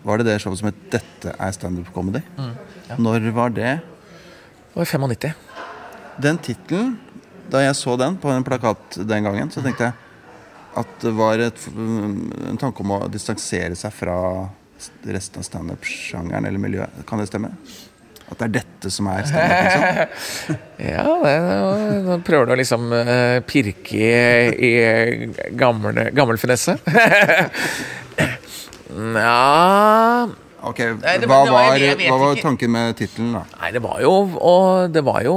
Var det det showet som het 'Dette er standup comedy'? Når var det? Det var i 95. Den tittelen, da jeg så den på en plakat den gangen, så tenkte jeg at det var et, en tanke om å distansere seg fra resten av standup-sjangeren eller miljøet. Kan det stemme? At det er dette som er standup? Liksom? [laughs] Ja, det, nå- prøver du å liksom eh, pirke i, i gamle, gammel finesse. [laughs] Nja Ok, Nei, det- Hva det var- var, hva var tanken med tittelen, da? Nei, det var jo Og det var jo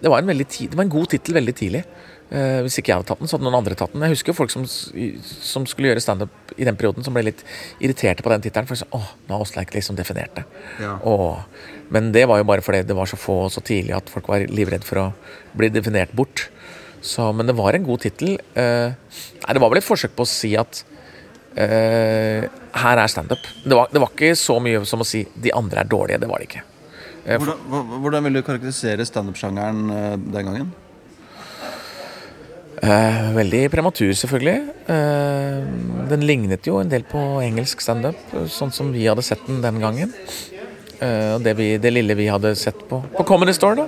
Det var en, veldig det var en god tittel veldig tidlig. Eh, hvis ikke jeg hadde tatt den, så hadde noen andre tatt den. Jeg husker jo folk som, som skulle gjøre standup i den perioden, som ble litt irriterte på den tittelen. For de sa, åh, nå har Åsleik liksom definert det. Ja. Åh. Men det var jo bare fordi det var så få og så tidlig at folk var livredd for å bli definert bort. Så, men det var en god tittel. Uh, nei, det var vel et forsøk på å si at uh, her er standup. Det, var- det var ikke så mye som å si de andre er dårlige. Det var det ikke. Hvordan, hvordan vil du karakterisere standup-sjangeren den gangen? Eh, veldig prematur, selvfølgelig. Eh, den lignet jo en del på engelsk standup, sånn som vi hadde sett den den gangen. Eh, det, vi, det lille vi hadde sett på, på Comedy Store, da.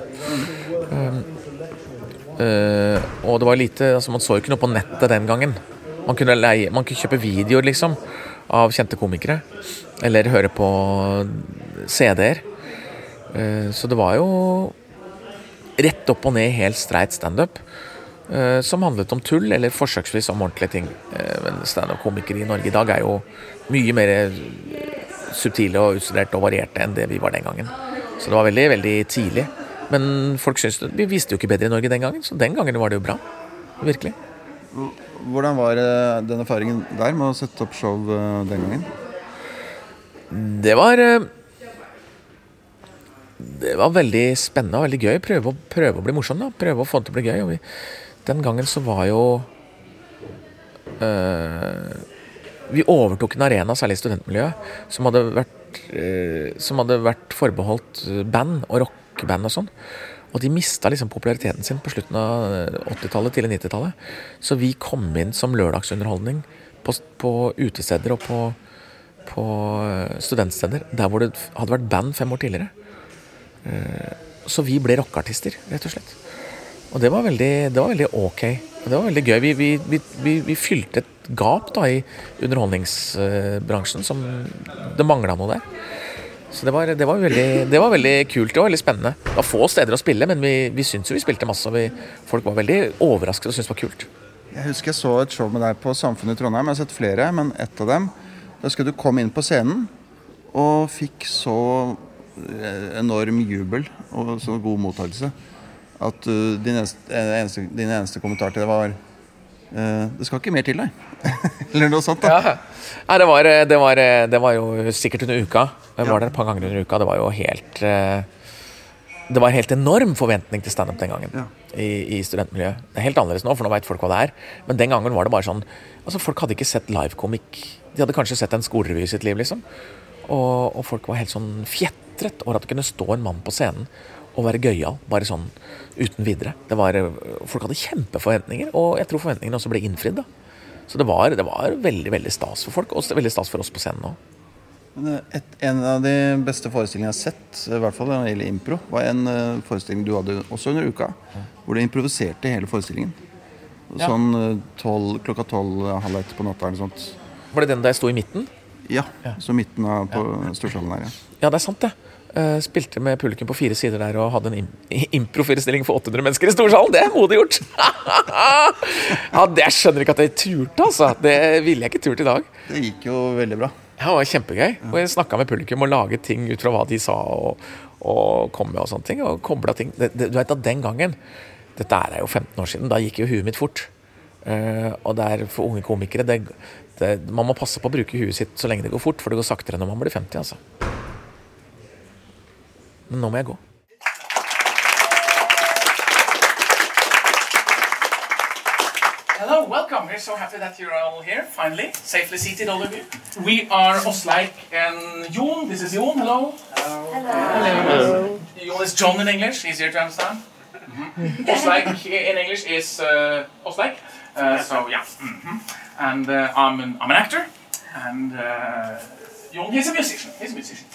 Eh, eh, og det var lite altså Man så jo ikke noe på nettet den gangen. Man kunne, leie, man kunne kjøpe videoer, liksom, av kjente komikere. Eller høre på CD-er. Eh, så det var jo rett opp og ned helt streit standup. eh, som handlet om tull, eller forsøksvis om ordentlige ting. Eh, men standup-komikere i Norge i dag er jo mye mer eh, subtile og utstuderte og varierte enn det vi var den gangen. Så det var veldig, veldig tidlig. Men folk syns det, vi visste jo ikke bedre i Norge den gangen, så den gangen var det jo bra. Virkelig. Hvordan var eh, den erfaringen der med å sette opp show eh, den gangen? Det var eh, Det var veldig spennende og veldig gøy. Prøve å, prøve å bli morsom, da. Prøve å få det til å bli gøy. Og vi, den gangen så var jo øh, Vi overtok en arena, særlig i studentmiljøet, som hadde vært, øh, som hadde vært forbeholdt eh, band og rockeband og sånn. Og de mista liksom populariteten sin på slutten av 80-tallet, tidlig 90-tallet. Så vi kom inn som lørdagsunderholdning på, på utesteder og på, på eh, studentsteder der hvor det hadde vært band fem år tidligere. Eh, Så vi ble rockeartister, rett og slett. Og det var veldig, det var veldig ok. Det var veldig gøy. Vi, vi, vi, vi, fylte et gap da i underholdningsbransjen som det mangla noe der. Så det var, det, var veldig, det var veldig kult og veldig spennende. Det var få steder å spille, men vi, vi syntes jo vi spilte masse. Og folk var veldig overrasket og syntes det var kult. Jeg husker jeg så et show med deg på Samfunnet i Trondheim. Jeg har sett flere, men ett av dem Da husker du kom inn på scenen og fikk så eh, enorm jubel og så god mottakelse at uh, din, eneste, eh, eneste, din eneste kommentar til det var uh, Det skal ikke mer til deg. [laughs] Eller noe sånt. da Ja. Nei, det var, det, var, det var jo sikkert under uka. Jeg var der et par ganger under uka. Det var jo helt Det var helt enorm forventning til standup den gangen. Ja. I, I studentmiljøet. Det er helt annerledes nå, for nå veit folk hva det er. Men den gangen var det bare sånn Altså, folk hadde ikke sett livekomikk. De hadde kanskje sett en skolerevy i sitt liv, liksom. Og, og folk var helt sånn fjetret over at det kunne stå en mann på scenen og være gøyal, bare sånn uten videre. Det var, folk hadde kjempeforventninger, og jeg tror forventningene også ble innfridd. da. Så det var, det var veldig veldig stas for folk, og veldig stas for oss på scenen òg. Eh, en av de beste forestillingene jeg har sett, i hvert fall når det gjelder impro, var en eh, forestilling du hadde også under uka, hvor du improviserte hele forestillingen. Sånn ja. 12, klokka tolv, eh, halv ett på natta eller sånt. Var det den der jeg sto i midten? Ja, Ja. så midten av på Storsalen her, ja. Ja, det er sant, det. Eh, spilte med publikum på fire sider der og hadde en im [laughs] improforestilling for 800 mennesker i Storsalen. Det er modig gjort! [laughs] ja, det jeg skjønner ikke at jeg turte, altså. Det ville jeg ikke turt i dag. Det gikk jo veldig bra. Ja, det var kjempegøy. Og jeg snakka med publikum og laget ting ut fra hva de sa og, og kom med og sånne ting. Og kobla ting. Det, det, du vet at den gangen Dette er jo 15 år siden. Da gikk jo huet mitt fort. Uh, og det er for unge komikere det, det, Man må passe på å bruke huet sitt så lenge det går fort, for det går saktere når man blir 50, altså. Men nå må jeg gå. Hello, welcome. We're so happy that you're all here, finally. Safely seated, all of you. We are Osleik and Jon. This is Jon. Hello. Hello. Hello. Jon is John in English, easier to understand. Mhm. Osleik in English is uh, Osleik. Uh, so, yeah. Mhm. And uh, I'm, an, I'm an actor. And uh, Jon, he's a musician. He's a musician.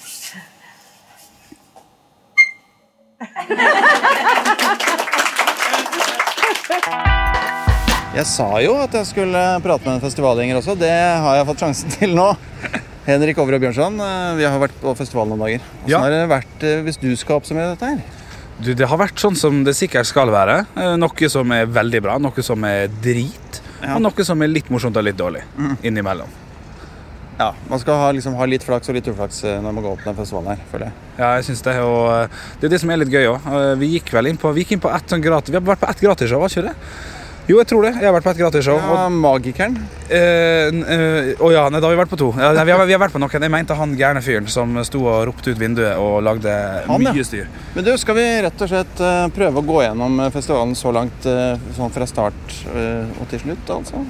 Jeg sa jo at jeg skulle prate med en festivalgjenger også. Det har jeg fått sjansen til nå. Henrik Overø Bjørnson, eh, vi har vært på festival noen dager. Hvordan Ja. har det vært eh, hvis du skal oppsummere dette her? Du, det har vært sånn som det sikkert skal være. Eh, Noe som er veldig bra, noe som er drit, Ja. og noe som er litt morsomt og litt dårlig innimellom. Ja, Man skal ha, liksom, ha litt flaks og litt uflaks eh, når man går opp på den festivalen her, føler jeg. Ja, jeg synes Det og eh, det er det som er litt gøy òg. Vi gikk vel inn på, vi gikk inn på ett sånn gratis Vi har vært på ett gratisshow, var ikke det? Jo, jeg tror det. Jeg har vært på ett gratisshow. Ja, og- Magikeren. Eh, eh, Å ja, nei, da har vi vært på to. Ja, vi, har, vi har vært på noen. Jeg mente han gærne fyren som sto og ropte ut vinduet og lagde Han, ja. mye styr. Men du, skal vi rett og slett eh, prøve å gå gjennom eh, festivalen så langt eh, sånn fra start eh, og til slutt, altså?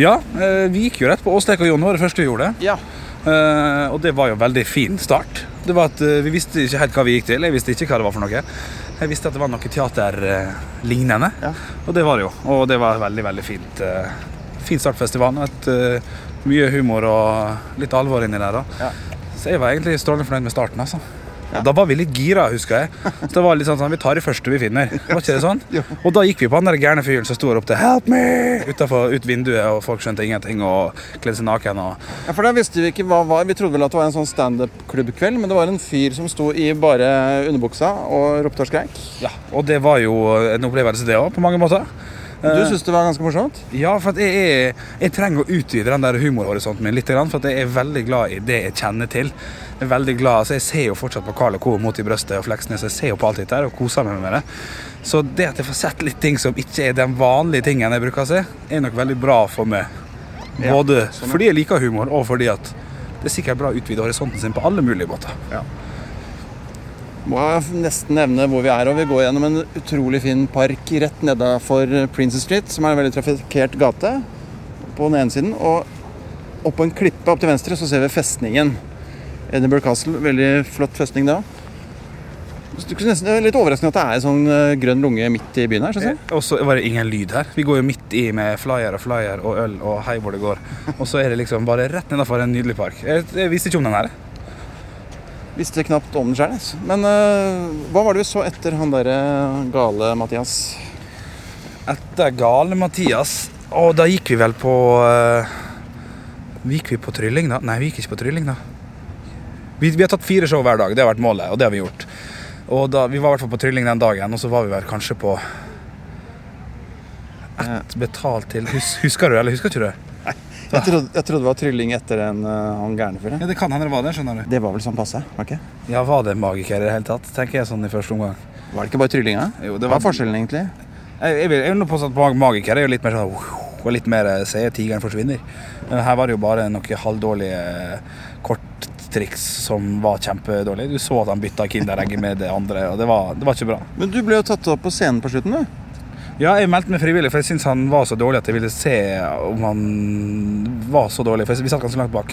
Ja, eh, vi gikk jo rett på Åstek og Jon, var det første vi gjorde. Ja. Eh, og det var jo en veldig fin start. Det var at eh, Vi visste ikke helt hva vi gikk til. Jeg visste ikke hva det var for noe. Jeg visste at det var noe teaterlignende, Ja. og det var det jo. Og det var veldig, veldig fint. fin startfestival. mye humor og litt alvor inni der. Ja. Så jeg var egentlig strålende fornøyd med starten. altså. Ja. Da var vi litt gira, husker jeg. Så det var litt sånn sånn, Vi tar det første vi finner. Var ikke det sånn? Og da gikk vi på han der gærne fyren som sto og ropte 'help me' utenfor, ut vinduet, og folk skjønte ingenting og kledde seg naken. og Ja, for da visste Vi ikke hva var. Vi trodde vel at det var en sånn standup-klubbkveld, men det var en fyr som sto i bare underbuksa og ropte og skreik. Ja, og det var jo en opplevelse det òg, på mange måter. Du syns det var ganske morsomt? Ja, for at jeg, er, jeg trenger å utvide den der humorhorisonten min litt, for at jeg er veldig glad i det jeg kjenner til. Jeg er veldig glad, altså jeg ser jo fortsatt på Carl Co. mot i brøstet og Fleksnes, jeg ser jo på alt dette og koser meg med det. Så det at jeg får sett litt ting som ikke er den vanlige tingen jeg bruker å se, er nok veldig bra for meg. Ja, Både sånn, fordi jeg liker humor, og fordi at det er sikkert bra å utvide horisonten sin på alle mulige måter. Må nesten nevne hvor vi er. og Vi går gjennom en utrolig fin park rett nedafor Princess Street, som er en veldig trafikkert gate på den ene siden. Og oppå en klippe opp til venstre så ser vi festningen. Edinburgh Castle. Veldig flott festning det òg. er litt overraskende at det er en sånn eh, grønn lunge midt i byen her. jeg. Eh, Og så var det ingen lyd her. Vi går jo midt i med flyer og flyer og øl og hei hvor det går. Og så er det liksom bare rett nedenfor en nydelig park. Jeg, jeg visste ikke om den her. Visste knapt om den sjøl. Men uh, hva var det vi så etter han derre gale Mathias? Etter gale Mathias Og da gikk vi vel på uh, Gikk vi på trylling, da? Nei, vi gikk ikke på trylling, da. Vi, vi har tatt fire show hver dag. Det har vært målet, og det har vi gjort. Og da, Vi var i hvert fall på trylling den dagen, og så var vi vel kanskje på ett betalt til hus, Husker du, eller husker ikke du? Jeg trodde, jeg trodde det var trylling etter en, eh, han gærne fyren. Ja, Det kan hende det var det. skjønner du Det var vel sånn passe? var ikke? Ja, Var det magiker i det hele tatt? Tenker jeg sånn i første omgang. Var det ikke bare tryllinga? Jo, Hva er forskjellen egentlig? Jeg, jeg vil, jeg vil påstå at mag- magiker er jo litt mer sånn og litt mer eh, se tigeren forsvinner. Men Her var det jo bare noen halvdårlige eh, korttriks som var kjempedårlige. Du så at han bytta Kinderegget med det andre, og det var, det var ikke bra. Men du ble jo tatt opp på scenen på slutten, du. Ja, jeg meldte meg frivillig, for jeg syntes han var så dårlig at jeg ville se om han var så dårlig. For vi satt ganske langt bak.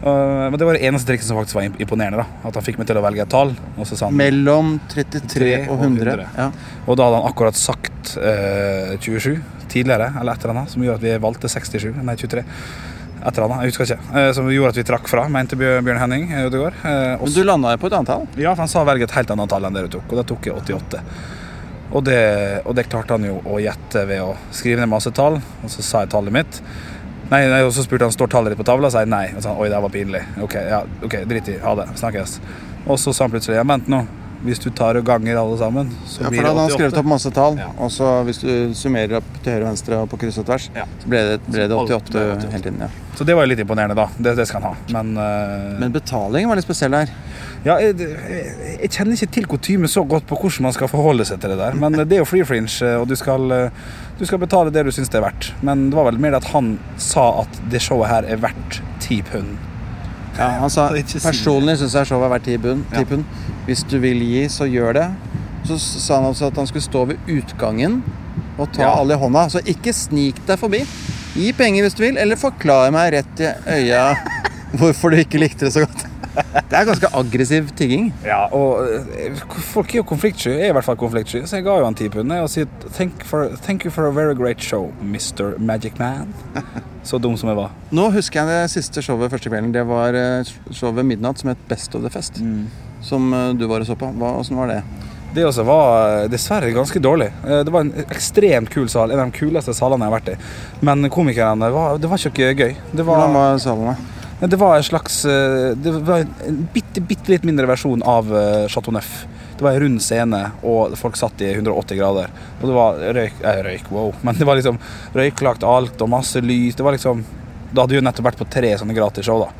Uh, men det var det eneste trikset som faktisk var imponerende. da At han fikk meg til å velge et tall. Og han Mellom 33 og 100. 100. Ja. Og da hadde han akkurat sagt uh, 27 tidligere, eller et eller annet, som gjorde at vi valgte 67, nei 23. Et eller annet, jeg husker ikke. Eh, som gjorde at vi trakk fra, mente Bjørn Henning eh, Ødegaard. Eh, og Men du landa på et annet tall. ja, for han sa velg et helt annet tall enn det du tok, og da tok jeg 88. Og det, og det klarte han jo å gjette ved å skrive ned masse tall, og så sa jeg tallet mitt. Nei, nei, og Så spurte han står tallet ditt på tavla, og sa jeg nei. Og så Oi, det var pinlig. Ok, ja, ok, drit i. Ha det. Snakkes. Og så sa han plutselig ja, vent nå. Hvis du tar og ganger alle sammen, så Ja, for blir da hadde han skrevet opp masse tall. Ja. Og så hvis du summerer opp til høyre og venstre og på kryss og tvers, Ja. så ble det, ble det 88 ble 88. hele tiden. Ja. Så det var jo litt imponerende, da. Det, det skal han ha. Men, uh... Men betalingen var litt spesiell her. ja, jeg, jeg, jeg kjenner ikke til kutyme så godt på hvordan man skal forholde seg til det der. Men det er jo free fringe, og du skal, eh, du skal betale det du syns det er verdt. Men det var vel mer at han sa at det showet her er verdt ti pund. Ja, han sa [laughs] personlig syns jeg showet er verdt ti pund. Ja. Hvis du vil gi, så gjør det. Så sa han altså at han skulle stå ved utgangen og ta Ja. alle i hånda. Så ikke snik deg forbi. Gi penger hvis du vil, eller forklar meg rett i øya [laughs] hvorfor du ikke likte det så godt. Det er ganske aggressiv tigging. Ja, og eh, folk er jo konfliktsky. Jeg er i hvert fall konfliktsky, så jeg ga jo han ti pund og sier thank, for, thank you for a very great show, Mr. Magic Man. [laughs] Så dum som jeg var. Nå husker jeg det siste showet første kvelden. Det var eh, showet Midnatt som het Best of the Fest. Som eh, du var og så på. Hva, hvordan var det? Det også var dessverre ganske dårlig. Det var en ekstremt kul sal. En av de kuleste salene jeg har vært i. Men komikerne var, Det var ikke gøy. Det Hvordan var, var salene? Det var en slags eh, Det var en bitte, bitte litt mindre versjon av eh, Chateau Neuf. Det var en rund scene, og folk satt i 180 grader. Og det var røyk eh, Røyk, wow. [laughs] Men det var liksom røyklagt alt og masse lys. Det var liksom Da hadde jo nettopp vært på tre sånne gratis show, da.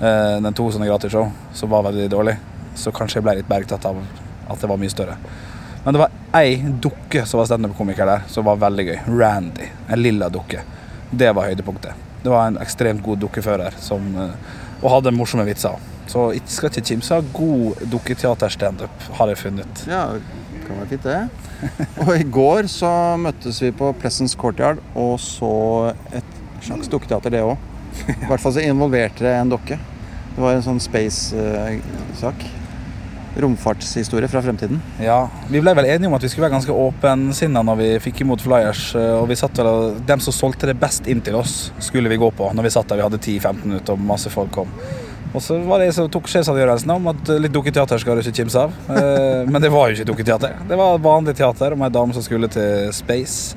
Eh, Den to sånne gratis show, som var veldig dårlig. Så kanskje jeg ble litt bergtatt av at det var mye større. Men det var ei dukke som var standup-komiker der, som var veldig gøy. Randy. En lilla dukke. Det var høydepunktet. Det var en ekstremt god dukkefører som, eh, og hadde morsomme vitser. Så jeg skal ikke kimse av god dukketeaterstandup, har jeg funnet. Ja, det kan være fint det. Og i går så møttes vi på Pleasants Courtyard og så et slags dukketeater, det òg. I hvert fall så involverte det en dokke. Det var en sånn space-sak. Romfartshistorie fra fremtiden. Ja, Vi ble vel enige om at vi skulle være ganske åpensinna når vi fikk imot flyers. eh, Og vi satt vel, Dem som solgte det best inn til oss, skulle vi gå på når vi satt der vi hadde 10-15 minutter og masse folk kom. Og så var det jeg som tok sjefsavgjørelsen om at litt dukketeater skal du ikke kimse av. Eh, Men det var jo ikke dukketeater. Det var vanlig teater om ei dame som skulle til Space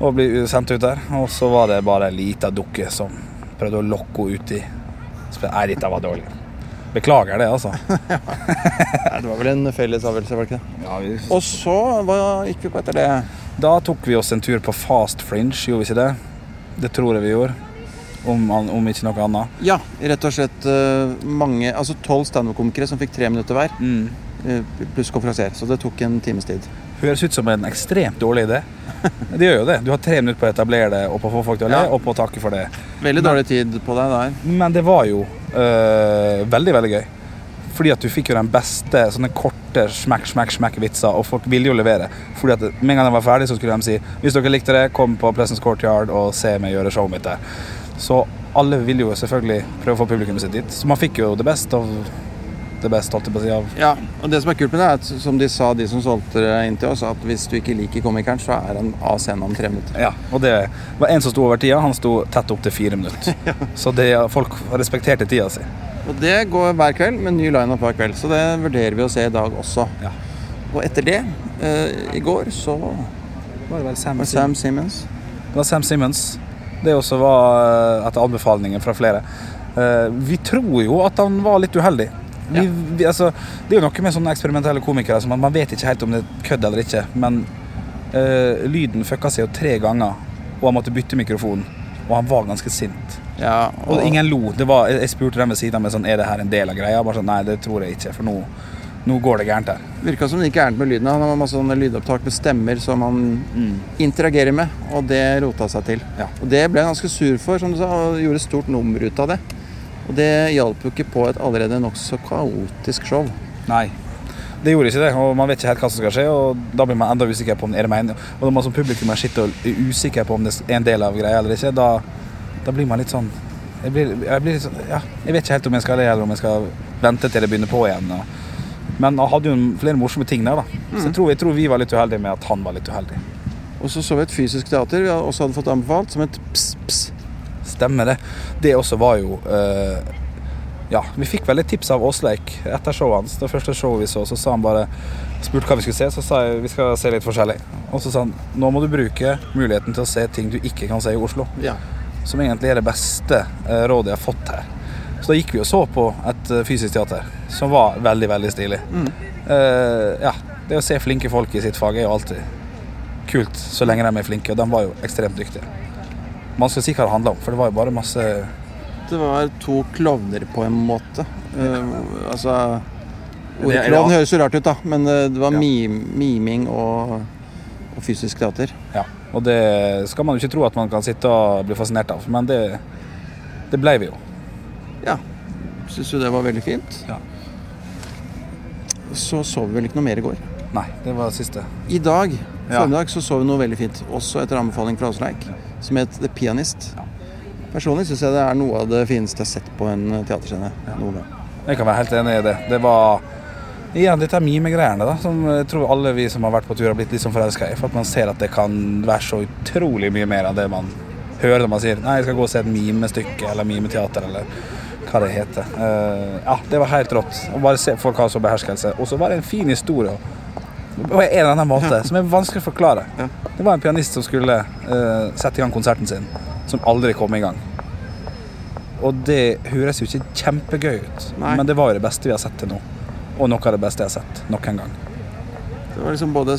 og bli sendt ut der. Og så var det bare ei lita dukke som prøvde å lokke henne uti. Nei, dette var dårlig. Beklager det, altså. [laughs] Nei, det var vel en felles avgjørelse, var det ikke det? Ja, vi Og så hva gikk vi på etter det? Da tok vi oss en tur på Fast Fringe, gjorde vi ikke det? Det tror jeg vi gjorde. Om, om ikke noe annet. Ja, rett og slett eh, mange Altså tolv standup-komikere som fikk tre minutter hver, Mm. eh, pluss konferansier. Så det tok en times tid. Høres ut som en ekstremt dårlig idé. Det gjør jo det. Du har tre minutter på å etablere det og på å få folk til å le, Ja. og på å takke for det. Veldig dårlig tid på deg der. Men det var jo øh, veldig, veldig gøy. Fordi at du fikk jo den beste sånne korte smekk, smekk, smekk vitser, og folk ville jo levere. Fordi at med en gang de var ferdig, så skulle de si hvis dere likte det, kom på Pleasance Courtyard og se meg gjøre showet mitt der. Så alle ville jo selvfølgelig prøve å få publikummet sitt dit. Så man fikk jo det beste av det beste, av Ja, og det som er kult med det, er at som de sa, de som solgte det inn til oss, at hvis du ikke liker komikeren, så er han av scenen minutter. Ja, og det var en som sto over tida. Han sto tett opp til fire minutter. [laughs] Så det, folk respekterte tida si. Og det går hver kveld med ny lineup hver kveld, så det vurderer vi å se i dag også. Ja. Og etter det, eh, i går, så Var det vel Sam, var Sam Simmons Det var Sam Simmons. Det også var etter anbefalinger fra flere. Eh, Vi tror jo at han var litt uheldig. Vi, Ja. vi, altså, det er jo noe med sånne eksperimentelle komikere som man vet ikke helt om det er kødd eller ikke. Men eh, lyden fucka seg jo tre ganger, og han måtte bytte mikrofon. Og han var ganske sint. Ja, Og ingen lo. Det var, jeg spurte dem ved siden av meg sånn, er det her en del av greia. Bare sånn, Nei, det tror jeg ikke, for nå, nå går det gærent her. Virka som det gikk gærent med lyden. Han har masse sånne lydopptak med stemmer som han interagerer med, og det rota seg til. Ja. Og det ble han ganske sur for, som du sa, og gjorde stort nummer ut av det. Og det hjalp jo ikke på et allerede nokså kaotisk show. Nei. Det gjorde ikke det, og man vet ikke helt hva som skal skje. og Da blir man enda usikker på om det er det. Og når man som publikum er sitter og er usikker på om det er en del av greia eller ikke, da, da blir man litt sånn jeg, blir, jeg, blir litt sånn, ja, jeg vet ikke helt om jeg skal le eller om jeg skal vente til det begynner på igjen. Og, men han hadde jo flere morsomme ting der, da. Så jeg tror, jeg tror vi var litt uheldige med at han var litt uheldig. Og så så vi et fysisk teater vi også hadde fått anbefalt, som het Ps Ps. Stemmer det. Det også var jo eh, Ja, vi fikk vel et tips av Åsleik etter showet hans. Det første showet vi så, så sa han bare Spurte hva vi skulle se, så sa jeg vi skal se litt forskjellig. Og så sa han nå må du bruke muligheten til å se ting du ikke kan se i Oslo. Ja. Som egentlig er det beste eh, rådet jeg har fått her. Så da gikk vi og så på et eh, fysisk teater som var veldig, veldig stilig. Eh, ja, det å se flinke folk i sitt fag er jo alltid kult, så lenge de er flinke. Og de var jo ekstremt dyktige. Man skal si hva det handla om, for det var jo bare masse Det var to klovner på en måte. Uh, altså Ordet klovn høres jo rart ut, da, men eh, det var Ja. mim, miming og, og fysisk teater. Ja, og det skal man jo ikke tro at man kan sitte og bli fascinert av, men det, det ble vi jo. Ja. Syns jo det var veldig fint. Ja. Så så vi vel ikke noe mer i går. Nei, det var det siste. I dag Ja. formiddag så så vi noe veldig fint, også etter anbefaling fra Åsleik, som het The Pianist. Personlig syns jeg det er noe av det fineste jeg har sett på en teaterscene noen gang. Jeg kan være helt enig i det. Det var igjen dette mimegreiene da, som jeg tror alle vi som har vært på tur har blitt litt sånn forelska i. For at man ser at det kan være så utrolig mye mer enn det man hører når man sier nei, jeg skal gå og se et mimestykke eller mimeteater eller hva det heter. Uh, ja, det var helt rått. Å bare se folk ha så beherskelse. Og så var det en fin historie. På en eller annen måte, som er vanskelig å forklare. Det var en pianist som skulle uh, sette i gang konserten sin, som aldri kom i gang. Og det høres jo ikke kjempegøy ut, Nei. men det var jo det beste vi har sett til nå. Og noe av det beste jeg har sett nok en gang. Det var liksom både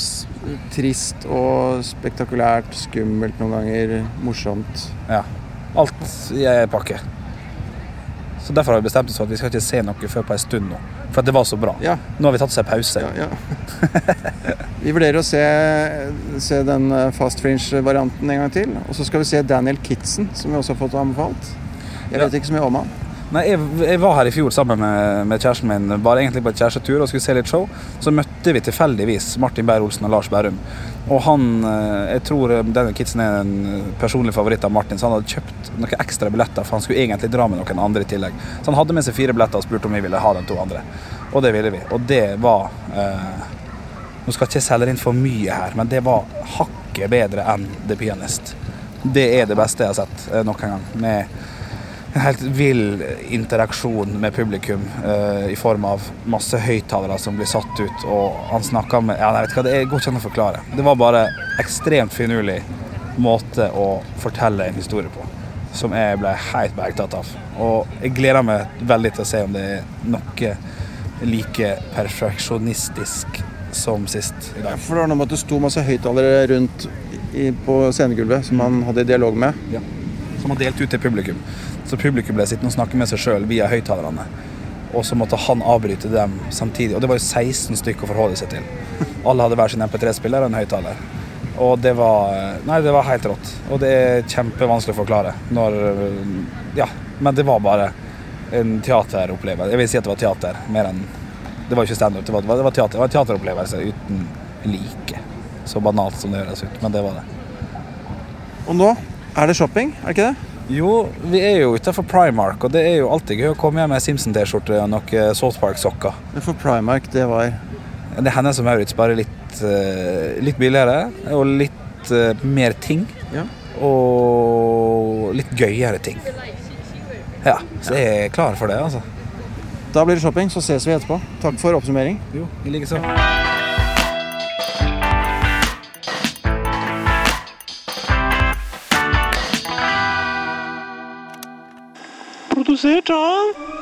trist og spektakulært, skummelt noen ganger, morsomt. Ja. Alt i ei pakke. Så Derfor har vi bestemt oss for at vi skal ikke se noe før på en stund nå. For at det var så bra. Ja, Nå har vi tatt oss en pause. ja, ja. [laughs] Vi vurderer å se, se den eh, Fast Fringe-varianten en gang til. Og så skal vi se Daniel Kitson, som vi også har fått anbefalt. Jeg vet ikke så mye om han. Nei, jeg, jeg var her i fjor sammen med, med kjæresten min, bare egentlig på et kjærestetur og skulle se litt show. Så møtte vi tilfeldigvis Martin Beyer-Olsen og Lars Bærum. Og han, eh, jeg tror denne kidsen er en personlig favoritt av Martin, så han hadde kjøpt noen ekstra billetter, for han skulle egentlig dra med noen andre i tillegg. Så han hadde med seg fire billetter og spurte om vi ville ha de to andre. Og det ville vi. Og det var eh, Nå skal ikke jeg selge inn for mye her, men det var hakket bedre enn The Pianist. Det er det beste jeg har sett eh, nok gang. Med en helt vill interaksjon med publikum uh, i form av masse høyttalere som blir satt ut, og han snakka med Ja, jeg vet hva, det er godt an å forklare. Det var bare ekstremt finurlig måte å fortelle en historie på, som jeg ble helt bergtatt av. Og jeg gleder meg veldig til å se om det er noe like perfeksjonistisk som sist i dag. For det var noe med at det sto masse høyttalere rundt i, på scenegulvet som han hadde dialog med. Ja. Som var delt ut til publikum. Så publikum ble sittende og snakke med seg sjøl via høyttalerne. Og så måtte han avbryte dem samtidig. Og det var jo 16 stykker å forholde seg til. Alle hadde hver sin MP3-spiller og en høyttaler. Og det var Nei, det var helt rått. Og det er kjempevanskelig å forklare når Ja. Men det var bare en teateropplevelse. Jeg vil si at det var teater mer enn Det var ikke standup, det, var- det, det var en teateropplevelse uten like. Så banalt som det høres ut, men det var det. Og nå er det shopping, er det ikke det? Jo, vi er jo utenfor Primark, og det er jo alltid gøy å komme hjem med Simpson-T-skjorte og noen Salt Park-sokker. For Primark, det var Det er Hennes og Maurits, bare litt, eh, litt billigere og litt eh, mer ting. Ja. Og litt gøyere ting. Ja, så jeg er klar for det, altså. Da blir det shopping, så ses vi etterpå. Takk for oppsummering. Jo, i likeså. Produsert av